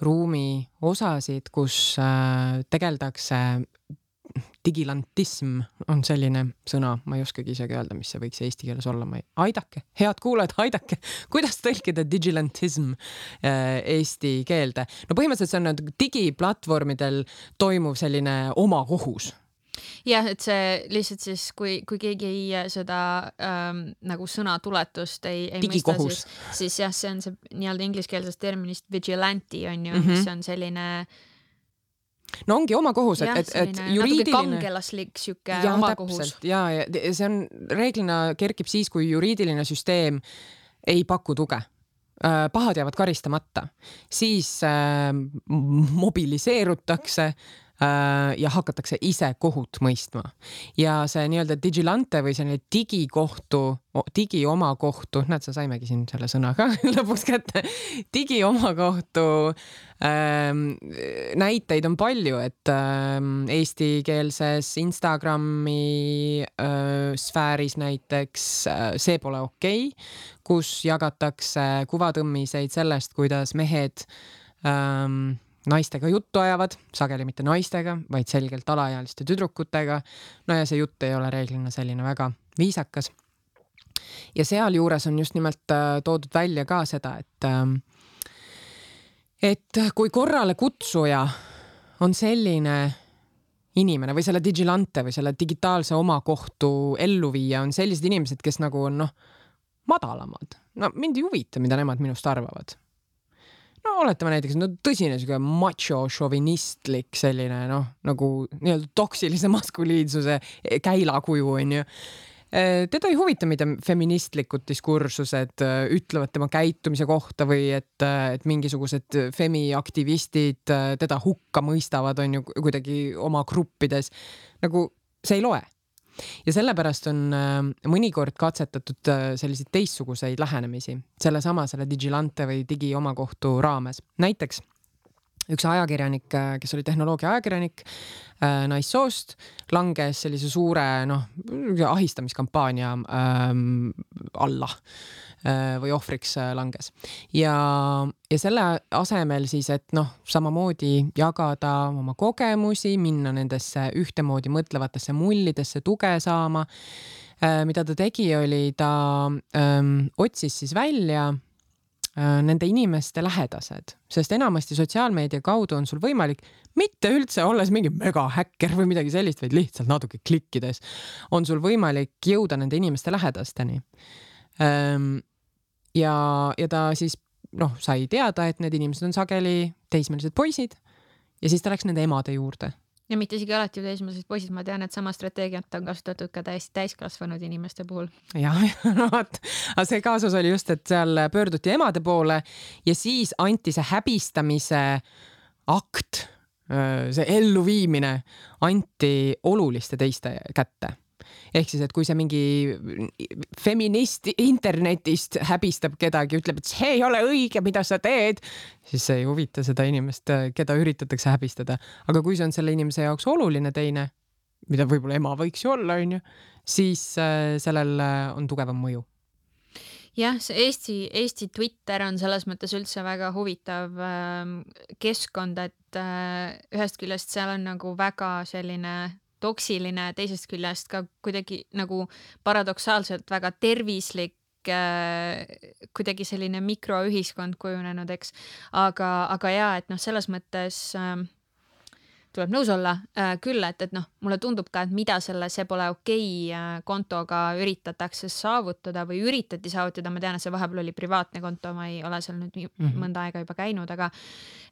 ruumi osasid, kus äh, tegeldakse digilantism on selline sõna, ma ei oskagi isegi öelda, mis see võiks eesti keeles olla, ma ei, aidake, head kuulajad, aidake, kuidas tõlkida digilantism äh, eesti keelde? no põhimõtteliselt see on nüüd digiplatvormidel toimuv selline omakohus jah, et see lihtsalt siis, kui, kui keegi ei seda ähm, nagu sõnatuletust ei, ei mõista, siis, siis jah, see on see nii-öelda ingliskeelsest terminist vigilante on ju mm, -hmm. mis on selline no ongi omakohus, et, et, et juriidiline. kangelaslik sihuke omakohus. ja, ja see on reeglina kerkib siis, kui juriidiline süsteem ei paku tuge äh, pahad jäävad karistamata, siis äh, mobiliseerutakse Äh, ja hakatakse ise kohut mõistma. ja see nii-öelda digilante või selline digikohtu, digi omakohtu, näed, sa saimegi siin selle sõna ka lõpuks kätte, digi omakohtu ähm, näiteid on palju, et ähm, eestikeelses Instagrami äh, sfääris näiteks äh, See pole okei okay,, kus jagatakse kuvatõmmiseid sellest, kuidas mehed ähm, naistega juttu ajavad, sageli mitte naistega, vaid selgelt alaealiste tüdrukutega. no ja see jutt ei ole reeglina selline väga viisakas. ja sealjuures on just nimelt äh, toodud välja ka seda, et äh, et kui korrale kutsuja on selline inimene või selle digilante või selle digitaalse omakohtu elluviija on sellised inimesed, kes nagu on noh, madalamad. no mind ei huvita, mida nemad minust arvavad no oletame näiteks, no tõsine sihuke macho šovinistlik selline noh, nagu nii-öelda toksilise maskuliinsuse käilakuju onju teda ei huvita, mida feministlikud diskursused äh, ütlevad tema käitumise kohta või et, et mingisugused femiaktivistid teda hukka mõistavad, on ju kuidagi oma gruppides. nagu see ei loe ja sellepärast on äh, mõnikord katsetatud äh, selliseid teistsuguseid lähenemisi sellesama selle Digilante või digi omakohtu raames. näiteks üks ajakirjanik, äh, kes oli tehnoloogia ajakirjanik naissoost, langes sellise suure noh, ahistamiskampaania ähm, alla või ohvriks äh, langes ja, ja selle asemel siis, et noh, samamoodi jagada oma kogemusi, minna nendesse ühtemoodi mõtlevatesse mullidesse tuge saama äh,. mida ta tegi, oli ta ähm, otsis siis välja Äh, nende inimeste lähedased, sest enamasti sotsiaalmeedia kaudu on sul võimalik mitte üldse olles mingi megahäkker või midagi sellist, vaid lihtsalt natuke klikkides on sul võimalik jõuda nende inimeste lähedasteni. Ja, ja ta siis noh, sai teada, et need inimesed on sageli teismelised poisid ja siis ta läks nende emade juurde. Ja mitte isegi alati esimesed poisid, ma tean, et sama strateegiat on kasutatud ka täiesti täiskasvanud inimeste puhul. jah, no vot, aga see kaasus oli just, et seal pöörduti emade poole ja siis anti see häbistamise akt, see elluviimine anti oluliste teiste kätte ehk siis, et kui see mingi feminist internetist häbistab kedagi, ütleb, et see ei ole õige, mida sa teed, siis see ei huvita seda inimest, keda üritatakse häbistada. aga kui see on selle inimese jaoks oluline teine, mida võib-olla ema võiks ju olla, onju, siis äh, sellel äh, on tugevam mõju jah, see Eesti, Eesti Twitter on selles mõttes üldse väga huvitav äh, keskkond, et äh, ühest küljest seal on nagu väga selline toksiline, teisest küljest ka kuidagi nagu paradoksaalselt väga tervislik äh, kuidagi selline mikroühiskond kujunenud, eks. aga, aga ja et noh, selles mõttes äh, tuleb nõus olla äh, küll, et, et noh, mulle tundub ka, et mida selle See pole okei okay, äh, kontoga üritatakse saavutada või üritati saavutada, ma tean, et see vahepeal oli privaatne konto, ma ei ole seal nüüd mm -hmm. mõnda aega juba käinud, aga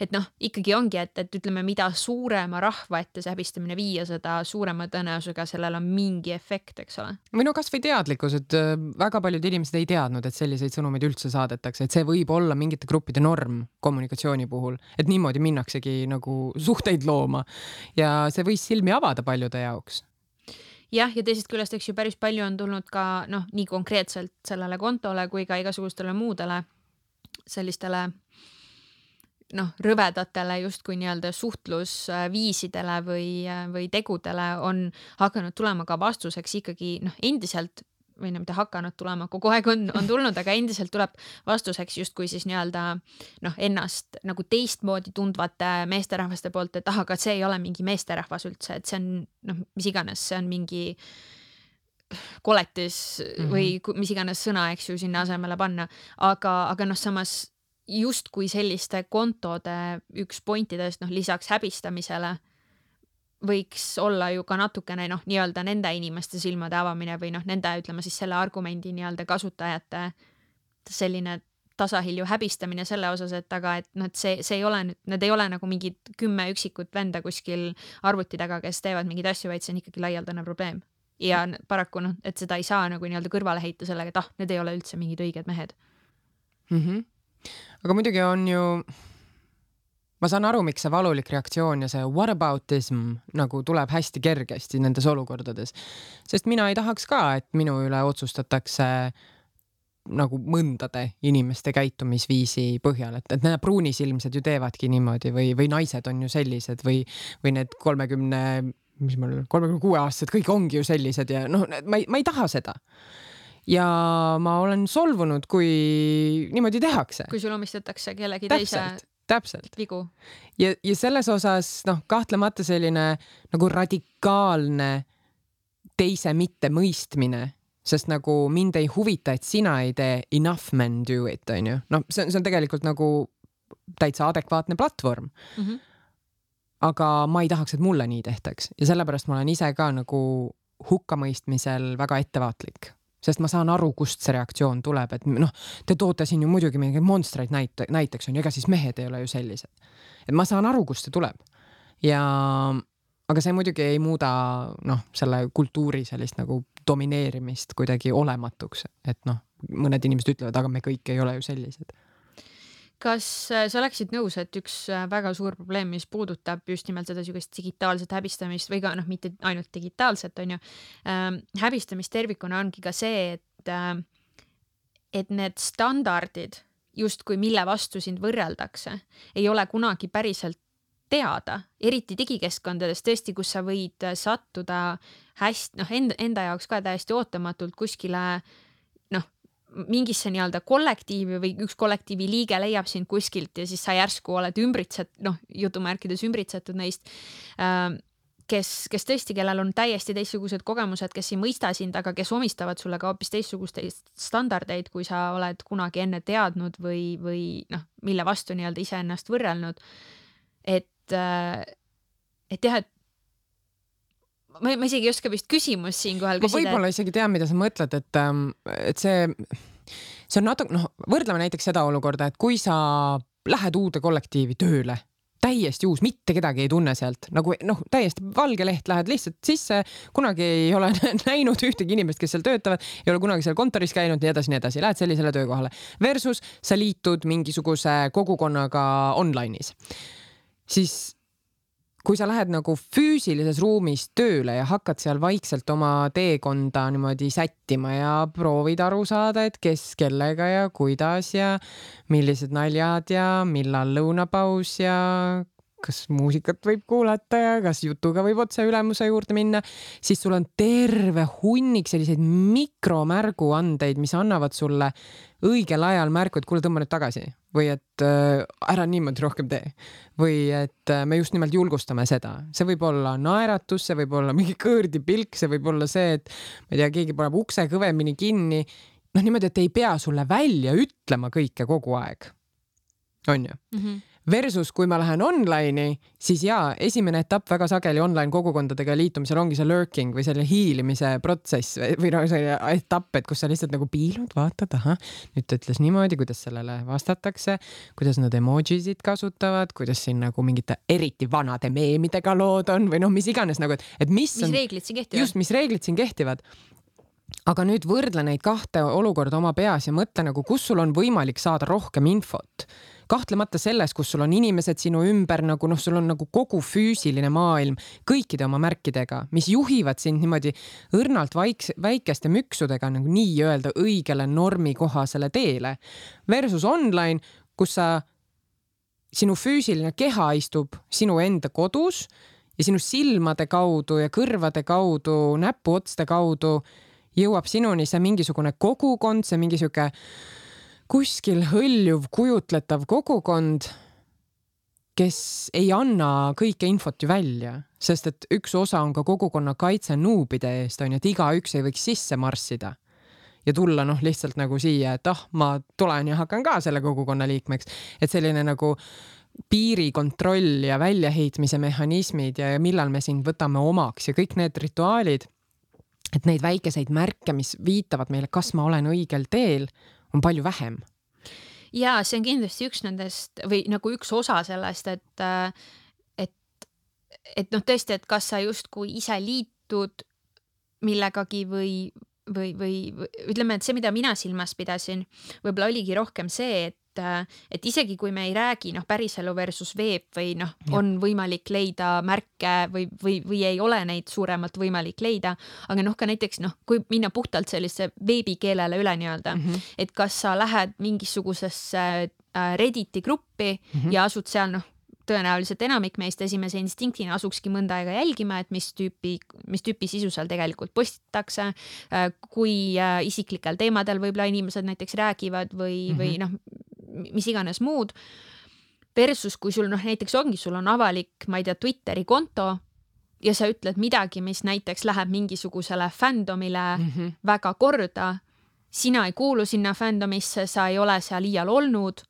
et noh, ikkagi ongi, et, et ütleme, mida suurema rahva ette see häbistamine viia, seda suurema tõenäosusega sellel on mingi efekt, eks ole. või no kasvõi teadlikkus, et äh, väga paljud inimesed ei teadnud, et selliseid sõnumeid üldse saadetakse, et see võib olla mingite gruppide norm kommunikatsiooni puhul, et niimoodi minnaksegi nagu suhteid looma ja see võis silmi avada paljude jaoks. Jah, ja teisest küljest, eks ju, päris palju on tulnud ka noh, nii konkreetselt sellele kontole kui ka igasugustele muudele sellistele noh, rõvedatele justkui nii-öelda suhtlusviisidele või, või tegudele on hakanud tulema ka vastuseks ikkagi noh, endiselt või no mitte hakanud tulema, kogu aeg on, on tulnud, aga endiselt tuleb vastuseks justkui siis nii-öelda noh, ennast nagu teistmoodi tundvate meesterahvaste poolt, et ah, aga see ei ole mingi meesterahvas üldse, et see on noh, mis iganes, see on mingi koletis mm -hmm. või mis iganes sõna, eks ju, sinna asemele panna, aga, aga noh, samas justkui selliste kontode üks pointidest noh, lisaks häbistamisele võiks olla ju ka natukene noh, nii-öelda nende inimeste silmade avamine või noh, nende ütleme siis selle argumendi nii-öelda kasutajate selline tasahilju häbistamine selle osas, et aga et noh, et see, see ei ole nüüd, need ei ole nagu mingid kümme üksikut venda kuskil arvuti taga, kes teevad mingeid asju, vaid see on ikkagi laialdane probleem. ja paraku noh, et seda ei saa nagu nii-öelda kõrvale heita sellega, et ah, need ei ole üldse mingid õiged mehed mm. -hmm. aga muidugi on ju ma saan aru, miks see valulik reaktsioon ja see whataboutism nagu tuleb hästi kergesti nendes olukordades, sest mina ei tahaks ka, et minu üle otsustatakse nagu mõndade inimeste käitumisviisi põhjal, et, et need pruunisilmsed ju teevadki niimoodi või, või naised on ju sellised või, või need kolmekümne, mis mul, kolmekümne kuue aastased, kõik ongi ju sellised ja noh, ma ei, ma ei taha seda ja ma olen solvunud, kui niimoodi tehakse. kui sul omistatakse kellegi Täpselt. teise täpselt. vigu. ja, ja selles osas noh, kahtlemata selline nagu radikaalne teise mittemõistmine, sest nagu mind ei huvita, et sina ei tee enough men do it, onju. noh, see on, see on tegelikult nagu täitsa adekvaatne platvorm mm. -hmm. aga ma ei tahaks, et mulle nii tehtaks ja sellepärast ma olen ise ka nagu hukkamõistmisel väga ettevaatlik sest ma saan aru, kust see reaktsioon tuleb, et noh, te toote siin ju muidugi mingeid monstreid näite, näiteks on ju, ega siis mehed ei ole ju sellised. et ma saan aru, kust see tuleb. ja aga see muidugi ei muuda noh, selle kultuuri sellist nagu domineerimist kuidagi olematuks, et noh, mõned inimesed ütlevad, aga me kõik ei ole ju sellised kas äh, sa oleksid nõus, et üks äh, väga suur probleem, mis puudutab just nimelt seda niisugust digitaalset häbistamist või ka noh, mitte ainult digitaalset, on ju ähm,, häbistamist tervikuna ongi ka see, et äh, et need standardid justkui, mille vastu sind võrreldakse, ei ole kunagi päriselt teada, eriti digikeskkondades tõesti, kus sa võid sattuda hästi noh, enda, enda jaoks ka täiesti ootamatult kuskile mingisse nii-öelda kollektiivi või üks kollektiivi liige leiab sind kuskilt ja siis sa järsku oled ümbritsed-, noh, jutumärkides ümbritsetud neist äh, kes, kes tõesti, kellel on täiesti teistsugused kogemused, kes ei mõista sind, aga kes omistavad sulle ka hoopis teistsuguseid standardeid, kui sa oled kunagi enne teadnud või, või noh, mille vastu nii-öelda iseennast võrrelnud. et, äh, et jah, et ma, ma isegi ei oska vist küsimust siinkohal küsida. ma võib-olla isegi tean, mida sa mõtled, et, ähm, et see, see on natuke, noh, võrdleme näiteks seda olukorda, et kui sa lähed uude kollektiivi tööle täiesti uus, mitte kedagi ei tunne sealt nagu noh, täiesti valge leht, lähed lihtsalt sisse, kunagi ei ole näinud ühtegi inimest, kes seal töötavad, ei ole kunagi seal kontoris käinud, nii edasi, nii edasi, lähed sellisele töökohale. Versus sa liitud mingisuguse kogukonnaga online'is, siis kui sa lähed nagu füüsilises ruumis tööle ja hakkad seal vaikselt oma teekonda niimoodi sättima ja proovid aru saada, et kes kellega ja kuidas ja millised naljad ja millal lõunapaus ja kas muusikat võib kuulata ja kas jutuga võib otse ülemuse juurde minna, siis sul on terve hunnik selliseid mikromärguandeid, mis annavad sulle õigel ajal märku, et kuule, tõmba nüüd tagasi või et äh, ära niimoodi rohkem tee või et äh, me just nimelt julgustame seda, see võib olla naeratus, see võib olla mingi kõõrdipilk, see võib olla see, et ma ei tea, keegi paneb ukse kõvemini kinni. noh, niimoodi, et ei pea sulle välja ütlema kõike kogu aeg. on ju mm? -hmm Versus, kui ma lähen online'i, siis jaa, esimene etapp väga sageli online kogukondadega liitumisel ongi see lurking või selle hiilimise protsess või noh, selline etapp, et kus sa lihtsalt nagu piilud, vaatad, ahah, nüüd ta ütles niimoodi, kuidas sellele vastatakse, kuidas nad emojisid kasutavad, kuidas siin nagu mingite eriti vanade meemidega lood on või noh, mis iganes nagu, et, et mis. mis on, reeglid siin kehtivad. just, mis reeglid siin kehtivad aga nüüd võrdle neid kahte olukorda oma peas ja mõtle nagu, kus sul on võimalik saada rohkem infot kahtlemata selles, kus sul on inimesed sinu ümber nagu noh, sul on nagu kogu füüsiline maailm kõikide oma märkidega, mis juhivad sind niimoodi õrnalt vaikse, väikeste müksudega nagu nii-öelda õigele normikohasele teele. Versus online, kus sa, sinu füüsiline keha istub sinu enda kodus ja sinu silmade kaudu ja kõrvade kaudu, näpuotste kaudu jõuab sinuni see mingisugune kogukond, see mingi sihuke kuskil hõljuv kujutletav kogukond, kes ei anna kõike infot ju välja, sest et üks osa on ka kogukonna kaitse nuubide eest onju, et igaüks ei võiks sisse marssida ja tulla noh, lihtsalt nagu siia, et ah, ma tulen ja hakkan ka selle kogukonna liikmeks, et selline nagu piirikontroll ja väljaheitmise mehhanismid ja, ja millal me sind võtame omaks ja kõik need rituaalid, et neid väikeseid märke, mis viitavad meile, kas ma olen õigel teel, on palju vähem. Ja see on kindlasti üks nendest või nagu üks osa sellest, et, et, et noh, tõesti, et kas sa justkui ise liitud millegagi või, või, või ütleme, et see, mida mina silmas pidasin, võib-olla oligi rohkem see, et et isegi kui me ei räägi noh, päriselu versus veeb või noh, on võimalik leida märke või, või, või ei ole neid suuremalt võimalik leida, aga noh, ka näiteks noh, kui minna puhtalt sellise veebikeelele üle nii-öelda mm, -hmm. et kas sa lähed mingisugusesse äh, Redditi gruppi mm -hmm. ja asud seal noh tõenäoliselt enamik meist esimese instinktina asukski mõnda aega jälgima, et mis tüüpi, mis tüüpi sisu seal tegelikult postitatakse, äh, kui äh, isiklikel teemadel võib-olla inimesed näiteks räägivad või mm, -hmm. või noh, mis iganes muud. Versus kui sul noh, näiteks ongi, sul on avalik, ma ei tea, Twitteri konto ja sa ütled midagi, mis näiteks läheb mingisugusele fändomile mm -hmm. väga korda, sina ei kuulu sinna fändomisse, sa ei ole seal iial olnud.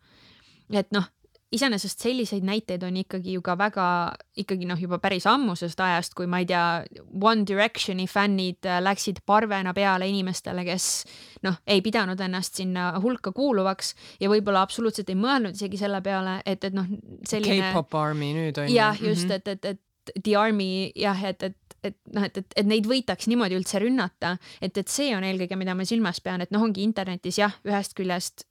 et noh, iseenesest selliseid näiteid on ikkagi ju ka väga ikkagi noh, juba päris ammusest ajast, kui ma ei tea, One Directioni fännid äh, läksid parvena peale inimestele, kes noh, ei pidanud ennast sinna hulka kuuluvaks ja võib-olla absoluutselt ei mõelnud isegi selle peale, et, et noh, selline. K-pop army nüüd on ju. jah, just mm, -hmm. et, et, et The Army jah, et, et et noh, et, et, et neid võidaks niimoodi üldse rünnata, et, et see on eelkõige, mida ma silmas pean, et noh, ongi internetis jah, ühest küljest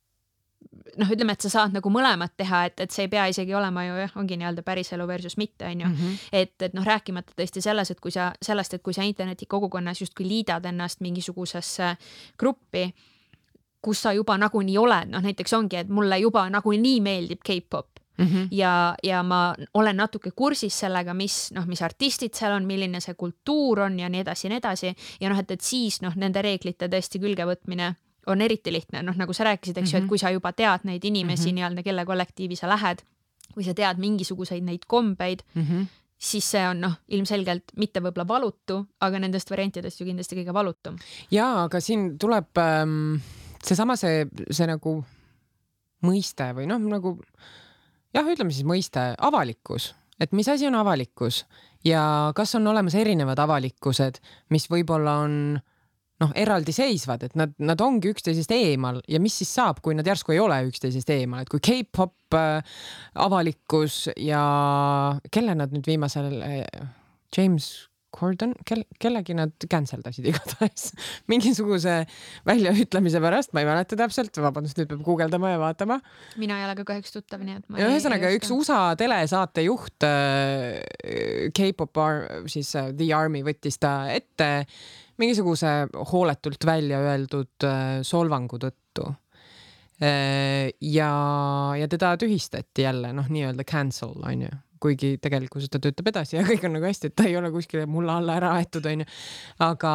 noh, ütleme, et sa saad nagu mõlemat teha, et, et see ei pea isegi olema ju jah, ongi nii-öelda päriselu versus mitte, on ju. Mhm. et, et noh, rääkimata tõesti selles, et kui sa sellest, et kui sa internetikogukonnas justkui liidad ennast mingisugusesse gruppi, kus sa juba nagunii oled, noh näiteks ongi, et mulle juba nagunii meeldib K-pop Mm -hmm. ja, ja ma olen natuke kursis sellega, mis noh, mis artistid seal on, milline see kultuur on ja nii edasi ja nii edasi ja noh, et, et siis noh, nende reeglite tõesti külgevõtmine on eriti lihtne, noh nagu sa rääkisid, eks ju mm -hmm., et mhm. kui sa juba tead neid inimesi mm -hmm. nii-öelda, kelle kollektiivi sa lähed või sa tead mingisuguseid neid kombeid mm, -hmm. siis see on noh, ilmselgelt mitte võib-olla valutu, aga nendest variantidest ju kindlasti kõige valutum. ja, aga siin tuleb ähm, seesama see, see nagu mõiste või noh, nagu jah, ütleme siis mõiste avalikkus, et mis asi on avalikkus ja kas on olemas erinevad avalikkused, mis võib-olla on noh, eraldiseisvad, et nad, nad ongi üksteisest eemal ja mis siis saab, kui nad järsku ei ole üksteisest eemal, et kui K-pop äh, avalikkus ja kelle nad nüüd viimasel äh,, James Corden, kel-, kellegi nad cancel dasid igatahes mingisuguse väljaütlemise pärast, ma ei mäleta täpselt, vabandust, nüüd peab guugeldama ja vaatama. mina ei ole ka kahjuks tuttav, nii et ma ja ühesõnaga üks USA telesaate juht äh,, K-pop, siis äh, The Army võttis ta ette mingisuguse hooletult välja öeldud äh, solvangu tõttu. Äh, ja, ja teda tühistati jälle noh, nii-öelda cancel onju, kuigi tegelikkuses ta töötab edasi ja kõik on nagu hästi, et ta ei ole kuskile mulla alla ära aetud onju, aga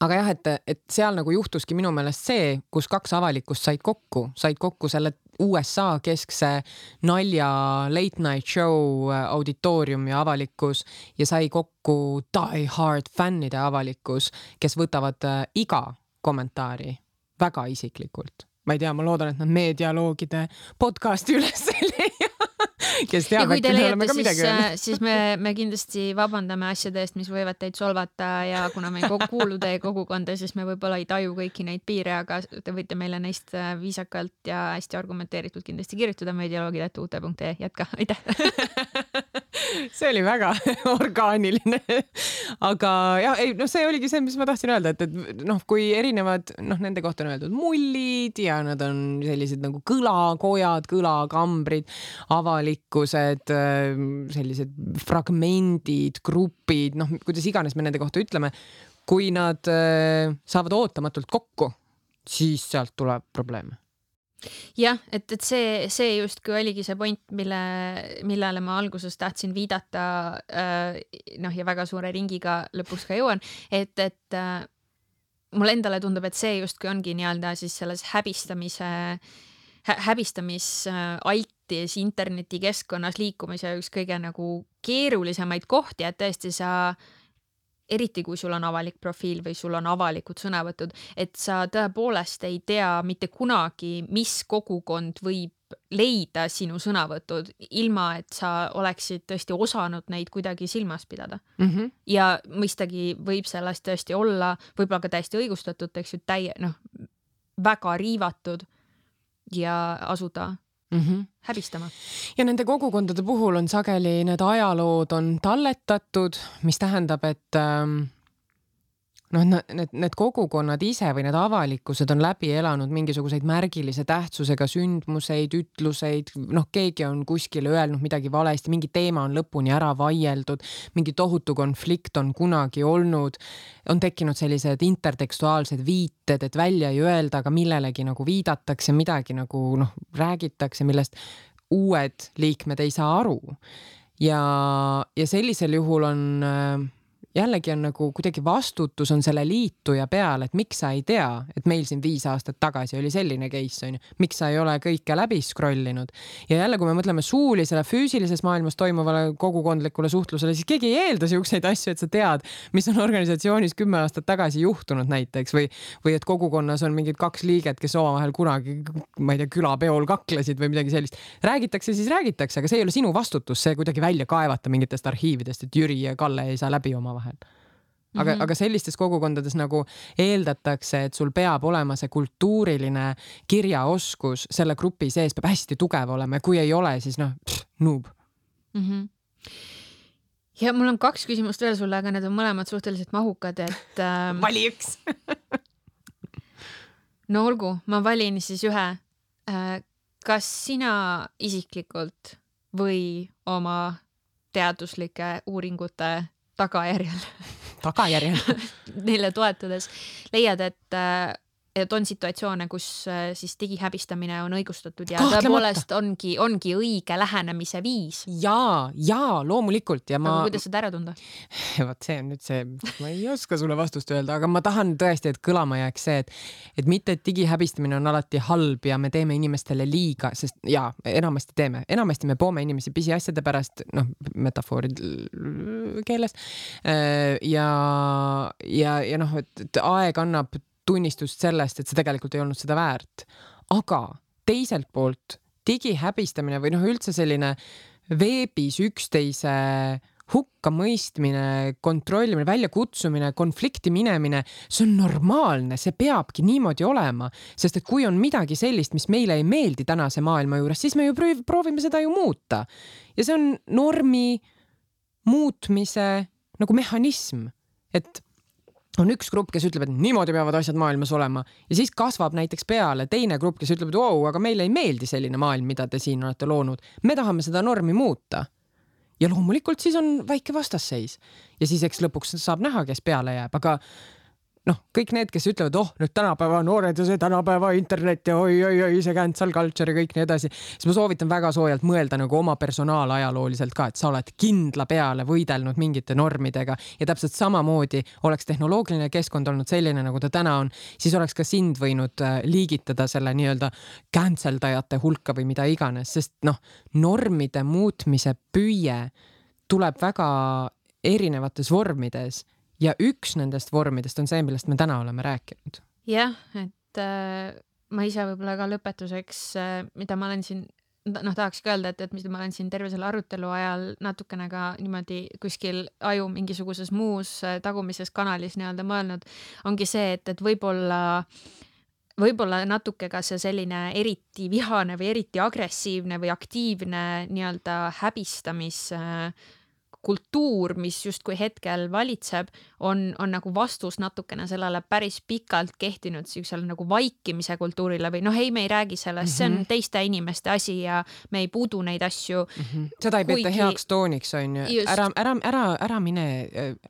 aga jah, et, et seal nagu juhtuski minu meelest see, kus kaks avalikkust said kokku, said kokku selle USA keskse nalja late night show äh, auditoorium ja avalikkus ja sai kokku die hard fännide avalikkus, kes võtavad äh, iga kommentaari väga isiklikult. ma ei tea, ma loodan, et nad meie dialoogide podcast'i üles ei leia kes teab, äkki me oleme ka midagi öelnud. Äh, siis me, me kindlasti vabandame asjade eest, mis võivad teid solvata ja kuna me ei kuulu teie kogukonda, siis me võib-olla ei taju kõiki neid piire, aga te võite meile neist äh, viisakalt ja hästi argumenteeritult kindlasti kirjutada meie dialoogid.uute.ee, jätka, aitäh see oli väga orgaaniline. aga jah, ei noh, see oligi see, mis ma tahtsin öelda, et, et noh, kui erinevad noh, nende kohta on öeldud mullid ja nad on sellised nagu kõlakojad, kõlakambrid, avalikkused, sellised fragmendid, grupid, noh, kuidas iganes me nende kohta ütleme. kui nad saavad ootamatult kokku, siis sealt tuleb probleeme jah, et, et see, see justkui oligi see point, mille, millele ma alguses tahtsin viidata äh,. noh, ja väga suure ringiga lõpuks ka jõuan, et, et äh, mulle endale tundub, et see justkui ongi nii-öelda siis selles häbistamise hä, häbistamisaltis internetikeskkonnas liikumise üks kõige nagu keerulisemaid kohti, et tõesti sa eriti kui sul on avalik profiil või sul on avalikud sõnavõtud, et sa tõepoolest ei tea mitte kunagi, mis kogukond võib leida sinu sõnavõtud, ilma et sa oleksid tõesti osanud neid kuidagi silmas pidada mm. -hmm. ja mõistagi võib sellest tõesti olla võib-olla ka täiesti õigustatud, eks ju, täie, noh, väga riivatud ja asuda mm -hmm. häbistama. ja nende kogukondade puhul on sageli need ajalood on talletatud, mis tähendab, et ähm, noh, need, need kogukonnad ise või need avalikkused on läbi elanud mingisuguseid märgilise tähtsusega sündmuseid, ütluseid, noh, keegi on kuskile öelnud midagi valesti, mingi teema on lõpuni ära vaieldud, mingi tohutu konflikt on kunagi olnud, on tekkinud sellised intertekstuaalsed viited, et välja ei öelda, aga millelegi nagu viidatakse, midagi nagu noh, räägitakse, millest uued liikmed ei saa aru. ja, ja sellisel juhul on äh, jällegi on nagu kuidagi vastutus on selle liituja peal, et miks sa ei tea, et meil siin viis aastat tagasi oli selline case onju, miks sa ei ole kõike läbi scroll inud. ja jälle, kui me mõtleme suulisele, füüsilises maailmas toimuvale kogukondlikule suhtlusele, siis keegi ei eelda siukseid asju, et sa tead, mis on organisatsioonis kümme aastat tagasi juhtunud näiteks või, või et kogukonnas on mingid kaks liiget, kes omavahel kunagi, ma ei tea, külapeol kaklesid või midagi sellist. räägitakse, siis räägitakse, aga see ei ole sinu vastutus, see kuidagi välja kaevata mingitest arhiividest, et Jüri ja Kalle ei saa läbi omavahel vahel aga mm, -hmm. aga sellistes kogukondades nagu eeldatakse, et sul peab olema see kultuuriline kirjaoskus selle grupi sees peab hästi tugev olema ja kui ei ole, siis noh, noob mm. -hmm. ja mul on kaks küsimust veel sulle, aga need on mõlemad suhteliselt mahukad, et ähm... vali üks no olgu, ma valin siis ühe äh,. kas sina isiklikult või oma teaduslike uuringute tagajärjel. Tagajärjel. Neile toetudes leiad, et äh, et on situatsioone, kus äh, siis digihäbistamine on õigustatud ja tõepoolest ongi, ongi õige lähenemise viis. ja, ja loomulikult ja ma. aga kuidas seda ära tunda? vot see on nüüd see, ma ei oska sulle vastust öelda, aga ma tahan tõesti, et kõlama jääks see, et, et mitte, et digihäbistamine on alati halb ja me teeme inimestele liiga, sest ja enamasti teeme, enamasti me poome inimesi pisiasjade pärast, noh, metafoorid keeles. Äh, ja, ja, ja noh, et aeg annab tunnistust sellest, et see tegelikult ei olnud seda väärt. aga teiselt poolt digihäbistamine või noh, üldse selline veebis üksteise hukkamõistmine, kontrollimine, väljakutsumine, konflikti minemine, see on normaalne, see peabki niimoodi olema, sest et kui on midagi sellist, mis meile ei meeldi tänase maailma juures, siis me ju proovime seda ju muuta. ja see on normi muutmise nagu mehhanism, et on üks grupp, kes ütleb, et niimoodi peavad asjad maailmas olema ja siis kasvab näiteks peale teine grupp, kes ütleb, et vau, aga meile ei meeldi selline maailm, mida te siin olete loonud. me tahame seda normi muuta. ja loomulikult siis on väike vastasseis ja siis eks lõpuks saab näha, kes peale jääb, aga noh, kõik need, kes ütlevad, oh nüüd tänapäeva noored ja see tänapäeva internet ja oi-oi-oi see cancel culture ja kõik nii edasi, siis ma soovitan väga soojalt mõelda nagu oma personaalajalooliselt ka, et sa oled kindla peale võidelnud mingite normidega. Ja täpselt samamoodi oleks tehnoloogiline keskkond olnud selline, nagu ta täna on, siis oleks ka sind võinud äh, liigitada selle nii-öelda cancel dajate hulka või mida iganes, sest noh, normide muutmise püüe tuleb väga erinevates vormides ja üks nendest vormidest on see, millest me täna oleme rääkinud. jah, et äh, ma ise võib-olla ka lõpetuseks äh,, mida ma olen siin noh, tahakski öelda, et, et mida ma olen siin terve selle arutelu ajal natukene ka niimoodi kuskil aju mingisuguses muus äh, tagumises kanalis nii-öelda mõelnud, ongi see, et, et võib-olla võib-olla natuke ka see selline eriti vihane või eriti agressiivne või aktiivne nii-öelda häbistamis äh, kultuur, mis justkui hetkel valitseb, on, on nagu vastus natukene sellele päris pikalt kehtinud siuksele nagu vaikimise kultuurile või noh, ei, me ei räägi sellest mm, -hmm. see on mhm. teiste inimeste asi ja me ei puudu neid asju mm. -hmm. seda ei Kuigi... peeta heaks tooniks, on ju. ära, ära, ära, ära mine,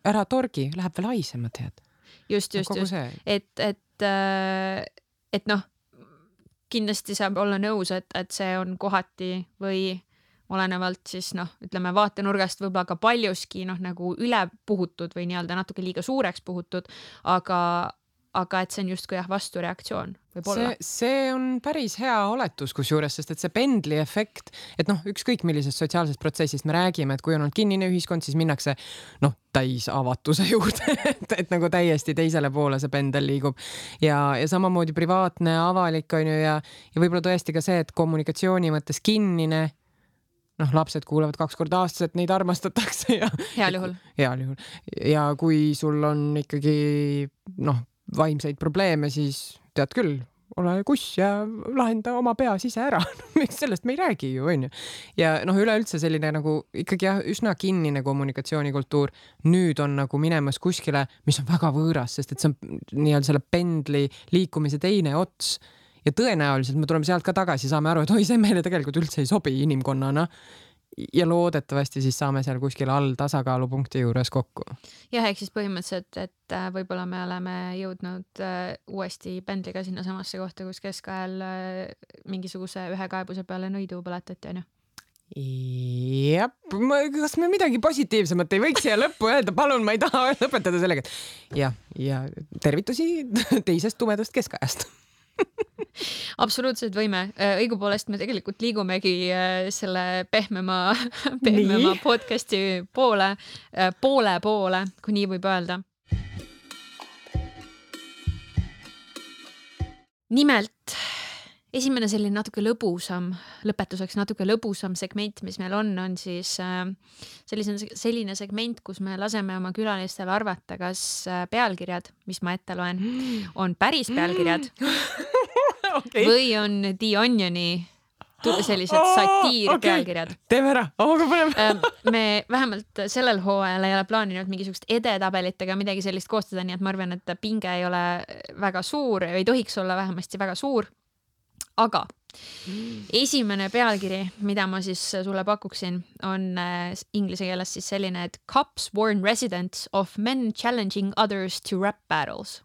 ära torgi, läheb veel haisema, tead. just, just, just, et, et, äh, et noh, kindlasti saab olla nõus, et, et see on kohati või olenevalt siis noh, ütleme vaatenurgast võib-olla ka paljuski noh, nagu üle puhutud või nii-öelda natuke liiga suureks puhutud, aga, aga et see on justkui jah, vastureaktsioon võib-olla. see, on päris hea oletus kusjuures, sest et see pendli efekt, et noh, ükskõik millisest sotsiaalsest protsessist me räägime, et kui on olnud kinnine ühiskond, siis minnakse noh, täisavatuse juurde et, et nagu täiesti teisele poole see pendel liigub ja, ja samamoodi privaatne, avalik on ju ja, ja võib-olla tõesti ka see, et kommunikatsiooni mõttes kinnine noh, lapsed kuulevad kaks korda aastas, et neid armastatakse ja. heal juhul. heal juhul ja kui sul on ikkagi noh, vaimseid probleeme, siis tead küll, ole kuss ja lahenda oma peas ise ära miks sellest me ei räägi ju, onju. ja noh, üleüldse selline nagu ikkagi jah, üsna kinnine kommunikatsioonikultuur nüüd on nagu minemas kuskile, mis on väga võõras, sest et see on nii-öelda selle pendli liikumise teine ots ja tõenäoliselt me tuleme sealt ka tagasi, saame aru, et oi, see meile tegelikult üldse ei sobi inimkonnana. Ja loodetavasti siis saame seal kuskil all tasakaalupunkti juures kokku. jah, ehk siis põhimõtteliselt, et äh, võib-olla me oleme jõudnud äh, uuesti pendliga sinnasamasse kohta, kus keskajal äh, mingisuguse ühe kaebuse peale nõidu põletati, onju jah, kas me midagi positiivsemat ei võiks siia lõppu öelda, palun, ma ei taha lõpetada sellega, et jah, ja tervitusi teisest tumedast keskajast absoluutselt võime, äh, õigupoolest me tegelikult liigumegi äh, selle pehmema, pehmema nii? podcast'i poole, äh, poole poole, kui nii võib öelda. nimelt esimene selline natuke lõbusam, lõpetuseks natuke lõbusam segment, mis meil on, on siis sellise, selline segment, kus me laseme oma külalistel arvata, kas pealkirjad, mis ma ette loen, on päris pealkirjad okay. või on The Onioni sellised oh, satiirpealkirjad okay.. teeme ära, aga põnev me vähemalt sellel hooajal ei ole plaaninud mingisugust edetabelit ega midagi sellist koostada, nii et ma arvan, et pinge ei ole väga suur, ei tohiks olla vähemasti väga suur. Aga esimene pealkiri, mida ma siis sulle pakuksin, on äh, inglise keeles siis selline, et cops warn residents of men challenging others to rap battles.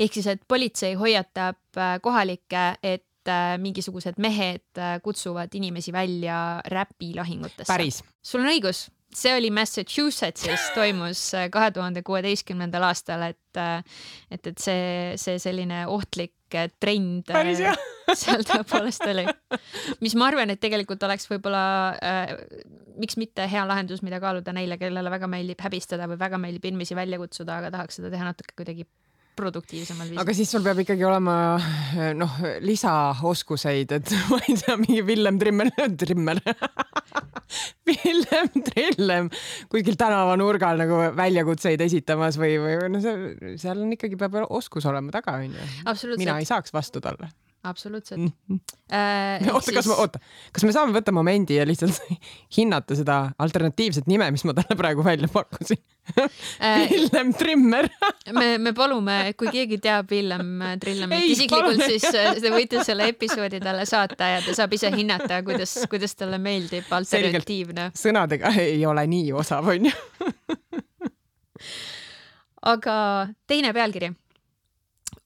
Ehk siis, et politsei hoiatab äh, kohalikke, et äh, mingisugused mehed kutsuvad inimesi välja räpilahingutesse. sul on õigus, see oli Massachusettsis, toimus kahe tuhande kuueteistkümnendal aastal, et, et, et see, see selline ohtlik trend seal tõepoolest oli. mis ma arvan, et tegelikult oleks võib-olla äh,, miks mitte hea lahendus, mida kaaluda neile, kellele väga meeldib häbistada või väga meeldib inimesi välja kutsuda, aga tahaks seda teha natuke kuidagi produktiivsemal viisil. aga siis sul peab ikkagi olema noh, lisaoskuseid, et ma ei tea, mingi Villem Trimmer, Trimmer Villem Trillem kuskil tänavanurgal nagu väljakutseid esitamas või, või no see, seal on ikkagi peab oskus olema taga onju. mina ei saaks vastu talle absoluutselt mm. äh,. oota siis..., kas ma, oota, kas me saame võtta momendi ja lihtsalt hinnata seda alternatiivset nime, mis ma talle praegu välja pakkusin äh, Villem Trimmer me, me palume, kui keegi teab Villem Trillemit isiklikult, siis äh, te võite selle episoodi talle saata ja ta saab ise hinnata, kuidas, kuidas talle meeldib alternatiivne. sõnadega ei ole nii osav, onju aga teine pealkiri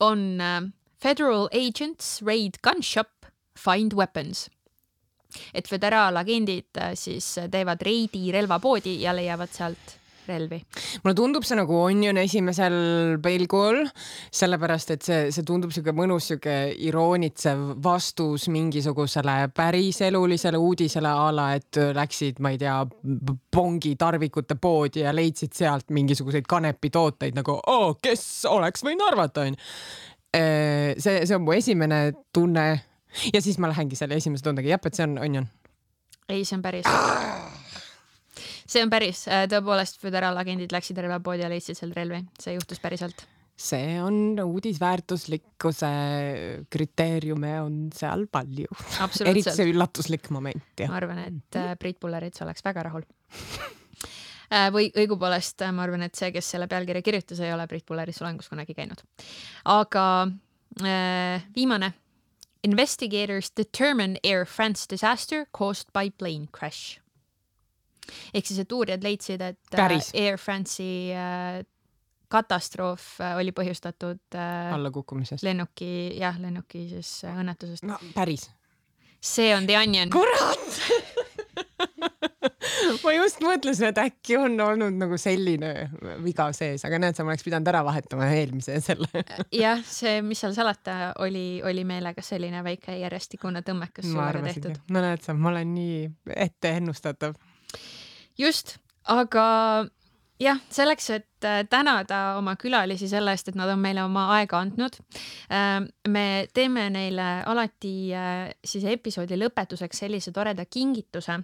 on äh, Federal agents raid gun shop, find weapons. et föderaalagendid äh, siis teevad reidi relvapoodi ja leiavad sealt relvi. mulle tundub see nagu Onion esimesel pilgul, sellepärast et see, see tundub sihuke mõnus, sihuke iroonitsev vastus mingisugusele päriselulisele uudisele a la, et läksid, ma ei tea, pongi tarvikute poodi ja leidsid sealt mingisuguseid kanepitooteid nagu, kes oleks võinud arvata, onju Äh, see, see on mu esimene tunne ja siis ma lähengi selle esimese tundega, jah, et see on onion. ei, see on päris. see on päris, äh, tõepoolest föderaalagendid läksid relvapoodi ja leidsid seal relvi, see juhtus päriselt. see on uudisväärtuslikkuse kriteeriume on seal palju. eriti see üllatuslik moment, ma arvan, et äh, Priit Pullerits oleks väga rahul Äh, või õigupoolest äh, ma arvan, et see, kes selle pealkirja kirjutas, ei ole Priit Pulleris solengus kunagi käinud. aga äh, viimane. Investigators determine Air France disaster caused by plane crash. ehk siis, et uurijad leidsid, et äh, Päris. Air France'i äh, katastroof oli põhjustatud äh, allakukkumisest. lennuki, jah, lennuki siis õnnetusest. no päris. see on The Onion. kurat ma just mõtlesin, et äkki on olnud nagu selline viga sees, aga näed, sa oleks pidanud ära vahetama eelmise selle. jah, see, mis seal salata, oli, oli meelega selline väike järjestikune tõmmekas suuga tehtud. no näed sa, ma olen nii etteennustatav. just, aga jah, selleks, et äh, tänada oma külalisi selle eest, et nad on meile oma aega andnud. Äh, me teeme neile alati äh, siis episoodi lõpetuseks sellise toreda kingituse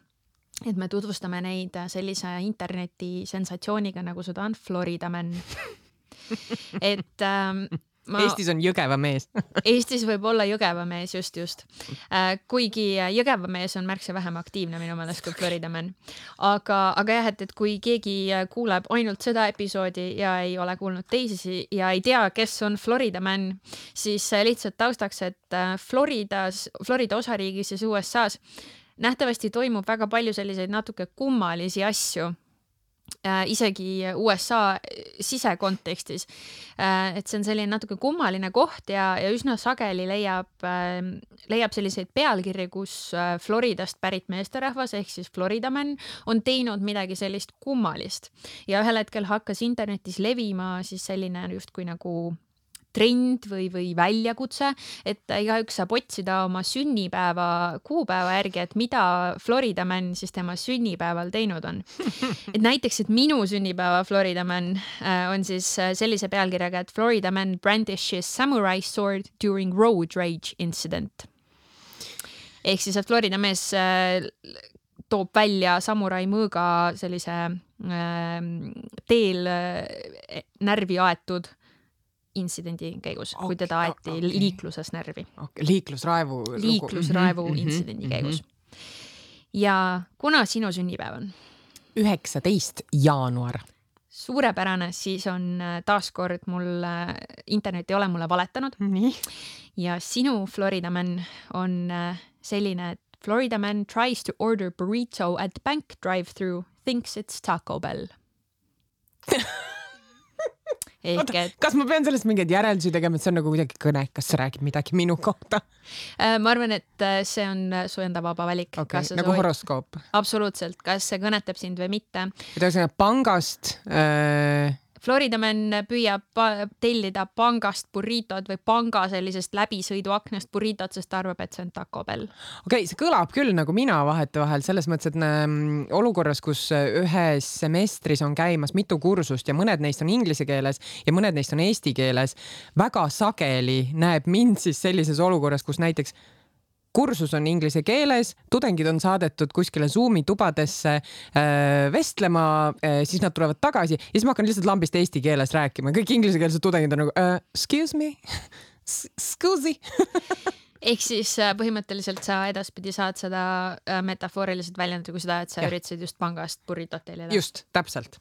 et me tutvustame neid sellise interneti sensatsiooniga, nagu seda on Florida Man et ähm, ma... Eestis on Jõgeva mees Eestis võib olla Jõgeva mees, just, just äh,. kuigi Jõgeva mees on märksa vähem aktiivne minu meelest kui Florida Man. aga, aga jah, et, et kui keegi kuuleb ainult seda episoodi ja ei ole kuulnud teisi ja ei tea, kes on Florida Man, siis lihtsalt taustaks, et äh, Floridas, Florida osariigis, siis USA-s nähtavasti toimub väga palju selliseid natuke kummalisi asju Äh, isegi USA sisekontekstis. Äh, et see on selline natuke kummaline koht ja, ja üsna sageli leiab, ähm, leiab selliseid pealkirju, kus äh, Floridast pärit meesterahvas ehk siis Florida man on teinud midagi sellist kummalist ja ühel hetkel hakkas internetis levima siis selline justkui nagu trend või, või väljakutse, et igaüks saab otsida oma sünnipäeva kuupäeva järgi, et mida Florida Man siis tema sünnipäeval teinud on. et näiteks, et minu sünnipäeva Florida Man äh, on siis äh, sellise pealkirjaga, et Florida Man brandishes samurai sword during road rage incident. ehk siis, et Florida mees äh, toob välja samurai mõõga sellise teel närvi aetud intsidendi käigus okay,, kui teda aeti okay. liikluses närvi okay.. liiklusraevu. liiklusraevu mm -hmm, intsidendi mm -hmm. käigus. ja kuna sinu sünnipäev on? üheksateist jaanuar. suurepärane, siis on äh, taaskord mul, äh, internet ei ole mulle valetanud. ja sinu Florida man on äh, selline, et Florida man tries to order burrito at bank drive-through, thinks it's Taco Bell ehk et. kas ma pean sellest mingeid järeldusi tegema, et see on nagu kuidagi kõnekas, see räägib midagi minu kohta? Äh, ma arvan, et äh, see on äh, su enda vaba valik okay,. nagu soovid... horoskoop? absoluutselt, kas see kõnetab sind või mitte. et ühesõnaga pangast äh Florida man püüab tellida pangast burritot või panga sellisest läbisõiduaknast burritot, sest ta arvab, et see on Taco Bell. okei okay,, see kõlab küll nagu mina vahetevahel selles mõttes, et ähm, olukorras, kus ühes semestris on käimas mitu kursust ja mõned neist on inglise keeles ja mõned neist on eesti keeles, väga sageli näeb mind siis sellises olukorras, kus näiteks kursus on inglise keeles, tudengid on saadetud kuskile Zoomi tubadesse äh, vestlema äh,, siis nad tulevad tagasi ja siis ma hakkan lihtsalt lambist eesti keeles rääkima, kõik inglisekeelsed tudengid on nagu uh, excuse me Scusi ehk siis põhimõtteliselt sa edaspidi saad seda metafooriliselt väljendada kui seda, et sa ja. üritasid just pangast burritot tellida. just, täpselt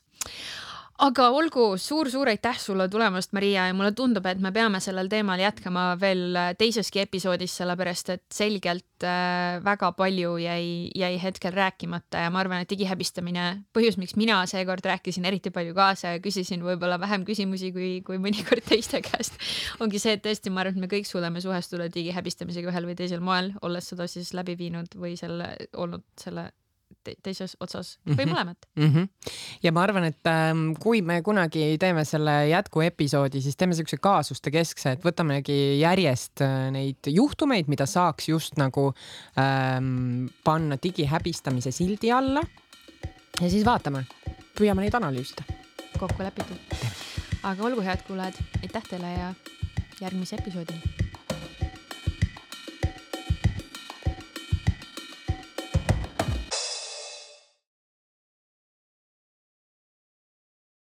aga olgu suur,, suur-suur aitäh sulle tulemast, Maria, ja mulle tundub, et me peame sellel teemal jätkama veel teiseski episoodis, sellepärast et selgelt äh, väga palju jäi, jäi hetkel rääkimata ja ma arvan, et digihäbistamine, põhjus, miks mina seekord rääkisin eriti palju kaasa ja küsisin võib-olla vähem küsimusi kui, kui mõnikord teiste käest, ongi see, et tõesti, ma arvan, et me kõik suudame suhestuda digihäbistamisega ühel või teisel moel, olles seda siis läbi viinud või selle, olnud selle te teises otsas või mm -hmm. mõlemat mm. -hmm. ja ma arvan, et ähm, kui me kunagi teeme selle jätkuepisoodi, siis teeme siukse kaasuste keskse, et võtamegi järjest äh, neid juhtumeid, mida saaks just nagu ähm, panna digihäbistamise sildi alla. ja siis vaatame, püüame neid analüüsida. kokku lepitud. aga olgu, head kuulajad, aitäh teile ja järgmise episoodini